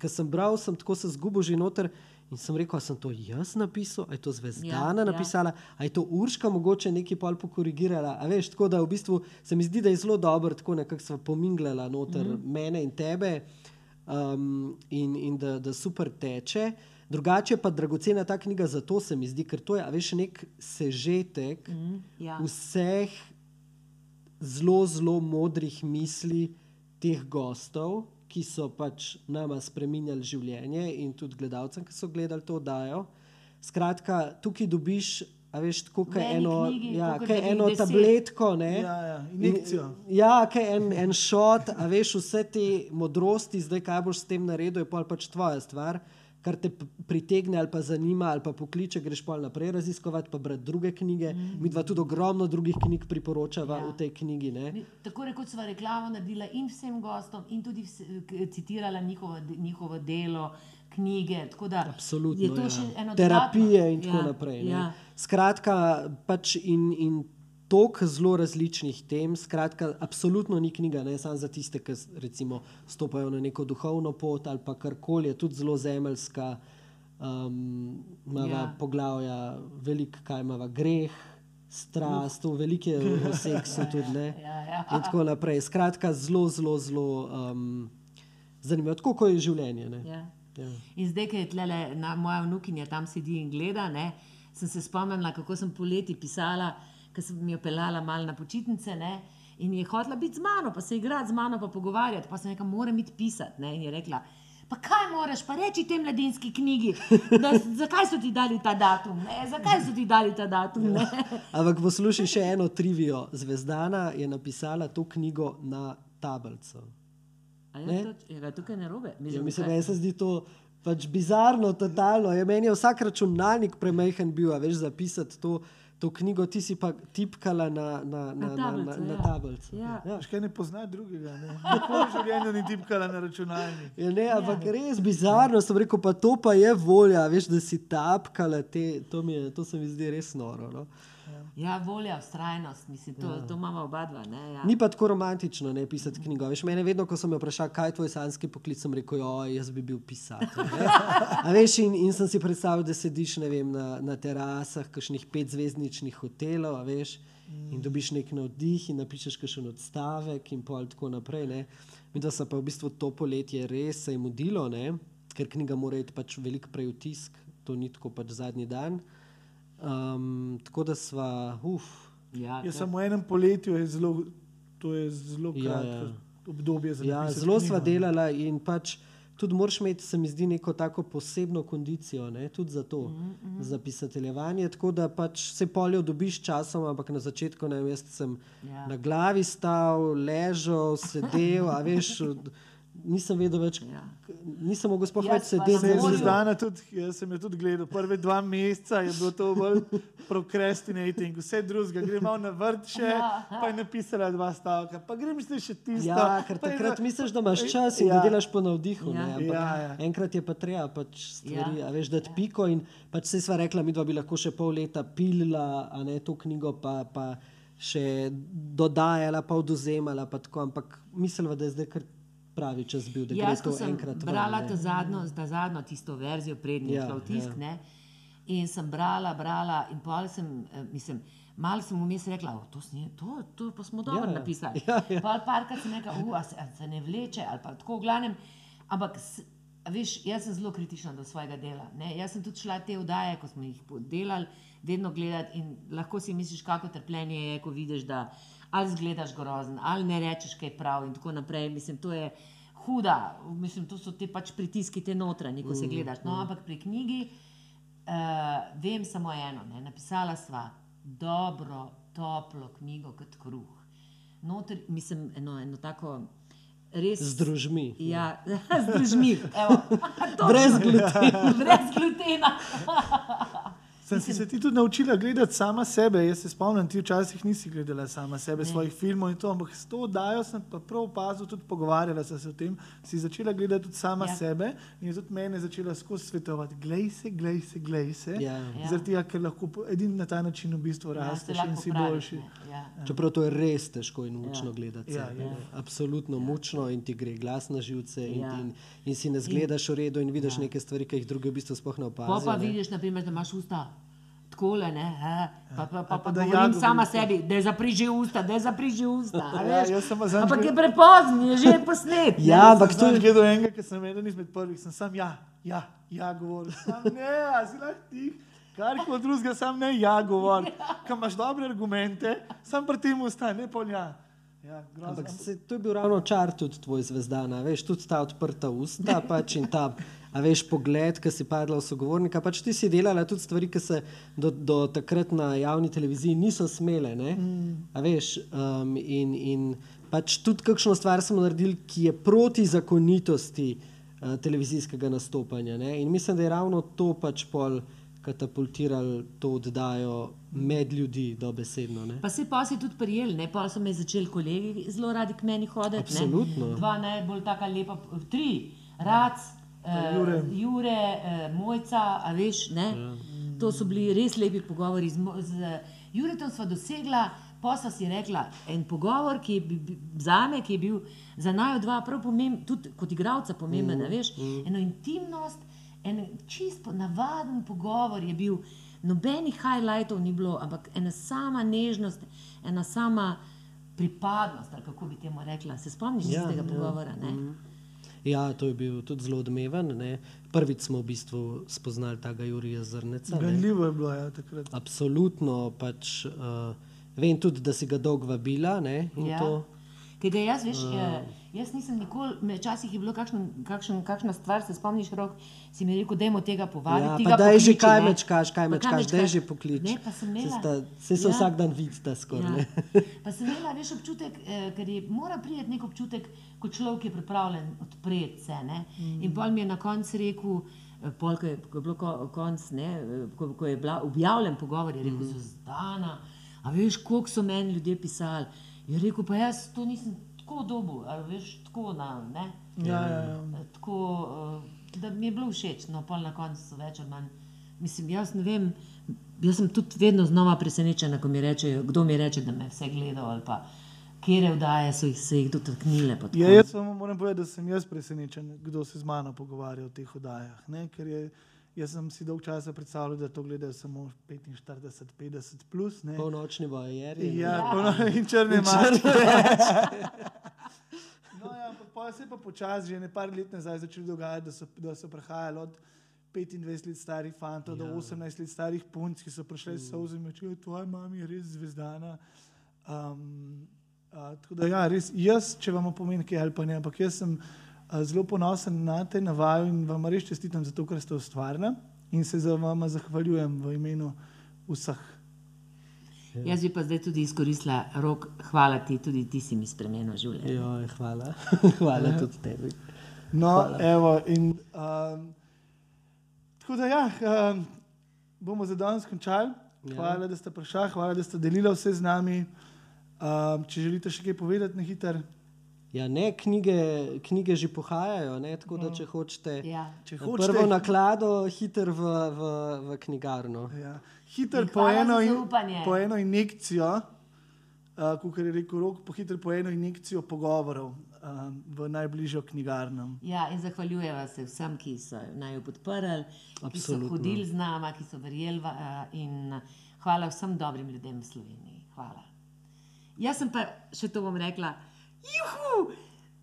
ko sem bral, sem tako se zgubil že noter. In sem rekel, a sem to jaz napisal, ali je to zvezdana Ja, ja. ja, napisala, ali je to Urška mogoče nekaj pol pokorigirala. A veš, tako da v bistvu se mi zdi, da je zelo dobro, tako nekako sva pominglala noter mm. mene in tebe um, in, in da, da super teče. Drugače pa dragocena ta knjiga zato se mi zdi, ker to je, veš, nek sežetek mm. Ja. vseh zelo, zelo modrih misli teh gostov, ki so pač nama spremenjali življenje in tudi gledalcem, ki so gledali to oddajo. Skratka, tukaj dobiš, a veš, tako kot eno, knjigi, ja, kaj eno deset. tabletko, ne? Ja, ja, injekcijo. In- Ja, kaj en, en šot, a veš, vse te modrosti, zdaj kaj boš s tem naredil, je pač tvoja stvar. Kar te pritegne ali pa zanima, ali pa pokliče, greš pa naprej raziskovati, pa brati druge knjige. Mm. Mi dva tudi ogromno drugih knjig priporočava ja. v tej knjigi. Ne? Mi- Tako rekoč sva reklamo naredila in vsem gostom, in tudi vse, citirala njihovo, njihovo delo, knjige. Da Absolutno. je to ja. še eno Terapije dodatno- in tako ja, naprej. ne. Ja. Skratka, pač in, in toliko zelo različnih tem, skratka, absolutno ni knjiga, ne samo za tiste, ki recimo stopajo na neko duhovno pot ali pa karkoli, je tudi zelo zemeljska. Um, Mava Ja. ja. poglavja, veliko kaj ima greh, strast, to veliko je o- [laughs] seksu tudi. Ne? Ja, ja. In tako naprej. Skratka, zelo, zelo, zelo um, zanimivo, tako kot je življenje. Ne? Ja. Ja. In zdaj, ko je tlele na, moja vnukinja tam sedi in gleda, ne, sem se spomnila, kako sem poleti pisala, ko sem jo pelala malo na počitnice. Ne, in je hotela biti z mano, pa se igrati z mano, pa pogovarjati. Pa sem rekla, moram iti pisati. Ne, in je rekla, pa kaj moraš, pa reči tej mladinski knjigi, da, zakaj so ti dali ta datum, ne, zakaj so ti dali ta datum. Ne. Ampak poslušaj še eno trivijo. Zvezdana je napisala to knjigo na tablico. Je, Ne. to, je tukaj narobe? Ja, mislim, meni se zdi to pač bizarno, totalno. Ja, meni je vsak računalnik premehen bil, a veš, zapisati to, to knjigo, ti si pa tipkala na, na, na, na, na, tablico, na ja. tablico. Ja. Ja. Veš kaj ne pozna drugega, ne? [laughs] Nikoli v življenju ni tipkala na računalnik. Ja, ne, ampak res bizarno sem rekel, pa to pa je volja, veš, da si tapkala te, to, mi je, to se mi zdi res noro. No? Ja, volja, ustrajnost, mislim, to, ja. to imamo oba dva. Ne, ja. Ni pa tako romantično ne pisati knjigo. Veš, mene vedno, ko so me vprašali, kaj je tvoj sanski poklic, sem rekel, oj, jaz bi bil pisatelj. ne." [laughs] A veš, in, in sem si predstavljal, da sediš vem, na, na terasah kakšnih petzvezdničnih hotelov, veš, in dobiš nek navdih in napišeš kakšen odstavek in pol tako naprej. Ne. Mi da se pa v bistvu to poletje res se je mudilo, ne, ker knjiga mora iti pač veliko prej v tisk, to ni tako pač zadnji dan. Um, tako da sva, uf, Ja, Je to- samo v enem poletju, je zelo, to je zelo Ja, kratko ja. obdobje za Ja, zelo knjigo, sva delala in pač tudi moraš imeti, se mi zdi, neko tako posebno kondicijo, ne? tudi za to, mm -hmm. za pisateljevanje. Tako da pač se polje dobiš časom, ampak na začetku ne vem, jaz sem Ja. na glavi stal, ležal, sedel, a veš. Nisem vedel več, Ja. nisem mogel sploh več sedeti. na Se je. Zvezdana tudi, jaz sem jo tudi gledal, prve dva meseca je bilo to bolj procrastinating, vse drugega, gre malo na vrt še, Ja. pa je napisala dva stavka, pa grem si še tisto. Ja, ker je takrat na- misliš, da imaš čas in Ja. ja. da delaš po navdihu. Ja. Ja. Ampak, Ja, ja. Enkrat je pa treba pač stvari, Ja. ja. veš, dati ja. piko. In pač se sva rekla, mi dva bi lahko še pol leta pilila, a ne to knjigo, pa, pa še dodajala, pa oduzemala. Pa tako, ampak mislila, da je zdaj kar pravi čas bil, da Jaz, gre to enkrat ven, brala ne. ta zadnjo, ta zadnjo tisto verzijo, prednji Ja, šla v tisk, ja. ja. in sem brala, brala, in pol sem, eh, mislim, malo sem vmes rekla, "O, to, sni, to, to pa smo dobro Ja, ja, napisali. Ja, ja. Pol parkrat sem rekla, uh, se, se ne vleče, ali pa tako, v glavnem, ampak. Veš, jaz sem zelo kritična do svojega dela. Ne? Jaz sem tudi šla te vdaje, ko smo jih delali, vedno gledati in lahko si misliš, kako trpljenje je, ko vidiš, da ali zgledaš grozen, ali ne rečeš kaj prav in tako naprej. Mislim, to je huda, mislim, to so te pač pritiski, te notranji, ko se gledaš. No, ampak pri knjigi uh, vem samo eno. Ne? Napisala sva dobro, toplo knjigo kot kruh. Noter, mislim, eno, eno tako res. Z družmi. Ja, [laughs] z družmi. Evo. [laughs] Brez glutena. [laughs] Brez glutena. Sem si se ti tudi naučila gledati sama sebe. Jaz se spomnim, ti včasih nisi gledala sama sebe, ne. svojih filmov in to, ampak s to oddajo sem pa prav opazil, tudi pogovarjala sem se o tem. Si začela gledati tudi sama Ja. ja. sebe in je tudi mene začela skozi svetovati. Glej se, glej se, glej se. Ja. Ja. Zaradi tega, ker lahko edini na ta način v bistvu Ja, rasteš lahko in si popraviš, boljši. ne, Ja. Čeprav to je res težko in mučno Ja. ja. gledati. Ja, sebe, je. ne. Absolutno ja. mučno in ti gre glas na živce in, Ja. ja. in, in si ne zgledaš v redu in vidiš ja. neke stvari, ki jih drugi v bistvu sploh ne opazijo. pa ne. vidiš, naprimer, da imaš usta. Takole, ne, ha, pa, pa, pa, pa pa da ja govorim govoriš sama to. sebi, da je zapriži usta, da je zapriži usta. a Ja, pa zadnjič Ampak je prepozni, je že posnet. ne. Ja, ampak to je gledal enega, ki sem eden izmed prvih, sem sam ja, ja, ja govoril. Sam ne, a si lahko tih. Kar koli drugega, sam ne ja govori. [laughs] Kam imaš dobre argumente, sam pri tem ostane, ne polja. Ja, grozno. Ampak se, to je bil ravno čar tudi tvoj zvezdana, veš, tudi ta odprta usta pač in ta, a veš, pogled, ki si padla v sogovornika. Pač ti si delala tudi stvari, ki se do, do takrat na javni televiziji niso smele, ne? A veš, um, in, in pač tudi kakšno stvar smo naredili, ki je proti zakonitosti uh, televizijskega nastopanja, ne? In mislim, da je ravno to pač pol katapultirali to oddajo med ljudi dobesedno, ne? Pa se pa si tudi prijel, ne? pa so me začeli kolegi zelo radi k meni hoditi. Absolutno. Ne? Dva najbolj taka lepa, tri, Rac, uh, Jure. Jure uh, Mojca, a veš, ne? Ja. To so bili res lepi pogovori. Z, z Juretom sva dosegla, pa sva si rekla, en pogovor, ki je bi- bi- za me, ki je bil za naju dva prav pomemben, tudi kot igralca pomemben, mm. veš, mm. eno intimnost, en čist navaden pogovor je bil. Nobenih highlightov ni bilo, ampak ena sama nežnost, ena sama pripadnost, ali kako bi temu rekla. Se spomniš Ja, tega ja, pogovora? Ne? Ja, to je bil tudi zelo odmeven. Ne. Prvič smo v bistvu spoznali tega Jurija Zrneca. Ne. Ganljivo je bilo ja, takrat. Absolutno. Pač, uh, vem tudi, da si ga dolgo vabila. Ne, Ja. to, Ker ga jaz, veš, uh. Jaz nisem nikoli, včasih je bilo kakšen, kakšen, kakšna stvar, se spomniš, rok, si mi rekel, dajmo tega povabiti. ja, ga daj že kaj mečkaš, kaj mečkaš, daj mečkaš? že poklič. Ne, pa sem Se imela. sta- Se se Ja. vsak dan vidita skoraj. Ja. Ja. Pa sem imela veš, občutek, eh, ker je, mora priti nek občutek, ko človek je pripravljen odpreti se. Ne? Mm. In pol mi je na koncu rekel, eh, pol, ko, je, ko je bilo ko, konc, ne, eh, ko, ko je bila objavljen pogovor, je rekel, mm. Zdana, a veš, koliko so meni ljudje pisali. Je rekel, pa jaz to nisem tako dobil, a veš, tako na, ne. Ja, ja, ja. Eh, Tako, eh, da mi je bilo všeč, no, pol na koncu so več ali manj. Mislim, jaz ne vem, jaz sem tudi vedno znova presenečena, ko mi rečejo, kdo mi reče, da me vse gledal ali pa kje vdaje so jih, se jih dotaknile. Ja, jaz vam moram povedati, da sem jaz presenečen, kdo se z mano pogovarja o teh oddajah. Ne? Ker je, jaz sem si dolg časa predstavljal, da to gledajo samo 45, 50 plus. Ne? Polnočni vojeri. Ja, ja. in črne maske. No, ja, ampak pa se je pa počasi, že nekaj let nazaj, začelo dogajati, da so, da so prihajali od 25 let starih fantov ja. do 18 let starih punc, ki so prišli s solzami, če je tvoja mama res zvezdana. Um, uh, tako da, ja, res, jaz, če vam pomeni kaj ali pa ne, ampak jaz sem uh, zelo ponosen na te navajo in vam res čestitam za to, kar ste ustvarili in se za vama zahvaljujem v imenu vseh. Jaz bi pa zdaj tudi izkoristila rok, hvala ti, tudi ti si mi spremenil življenje. Joj, hvala. [laughs] hvala tudi tebi. No, evo, in, um, tako da, ja, um, bomo za danes končali. Hvala, da ste prišli, hvala, da ste delili vse z nami. Um, če želite še kaj povedati, na hiter. Ja, ne, knjige, knjige že pohajajo, ne, tako da če hočete, Ja. Če prvo hočete, naklado, hiter v, v, v knjigarno. ja, hiter po eno, za in, zaupanje. po eno injekcijo, uh, kot je rekel Rok, po hiter po eno injekcijo pogovorov um, v najbližjo knjigarno. Ja, in zahvaljujeva se vsem, ki so naj jo podprli, ki so hodili z nami, ki so verjeli. eh, In hvala vsem dobrim ljudem v Sloveniji. Hvala. Jaz sem pa še to bom rekla. Juhu!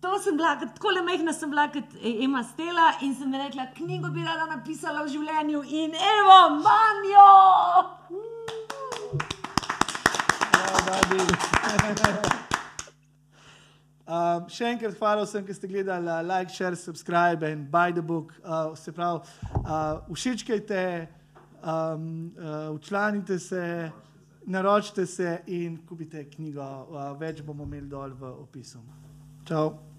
To sem bila, tako le mehna sem bila kot e- Ema Stela in sem rekla, knjigo bi rada napisala v življenju in evo, manj jo! [laughs] Um, še enkrat hvala vsem, ki ste gledali, uh, like, share, subscribe in buy the book. Uh, se pravi, uh, všečkajte, um, uh, učlanite se, naročite se in kupite knjigo. Uh, več bomo imeli dol v opisu. Čau.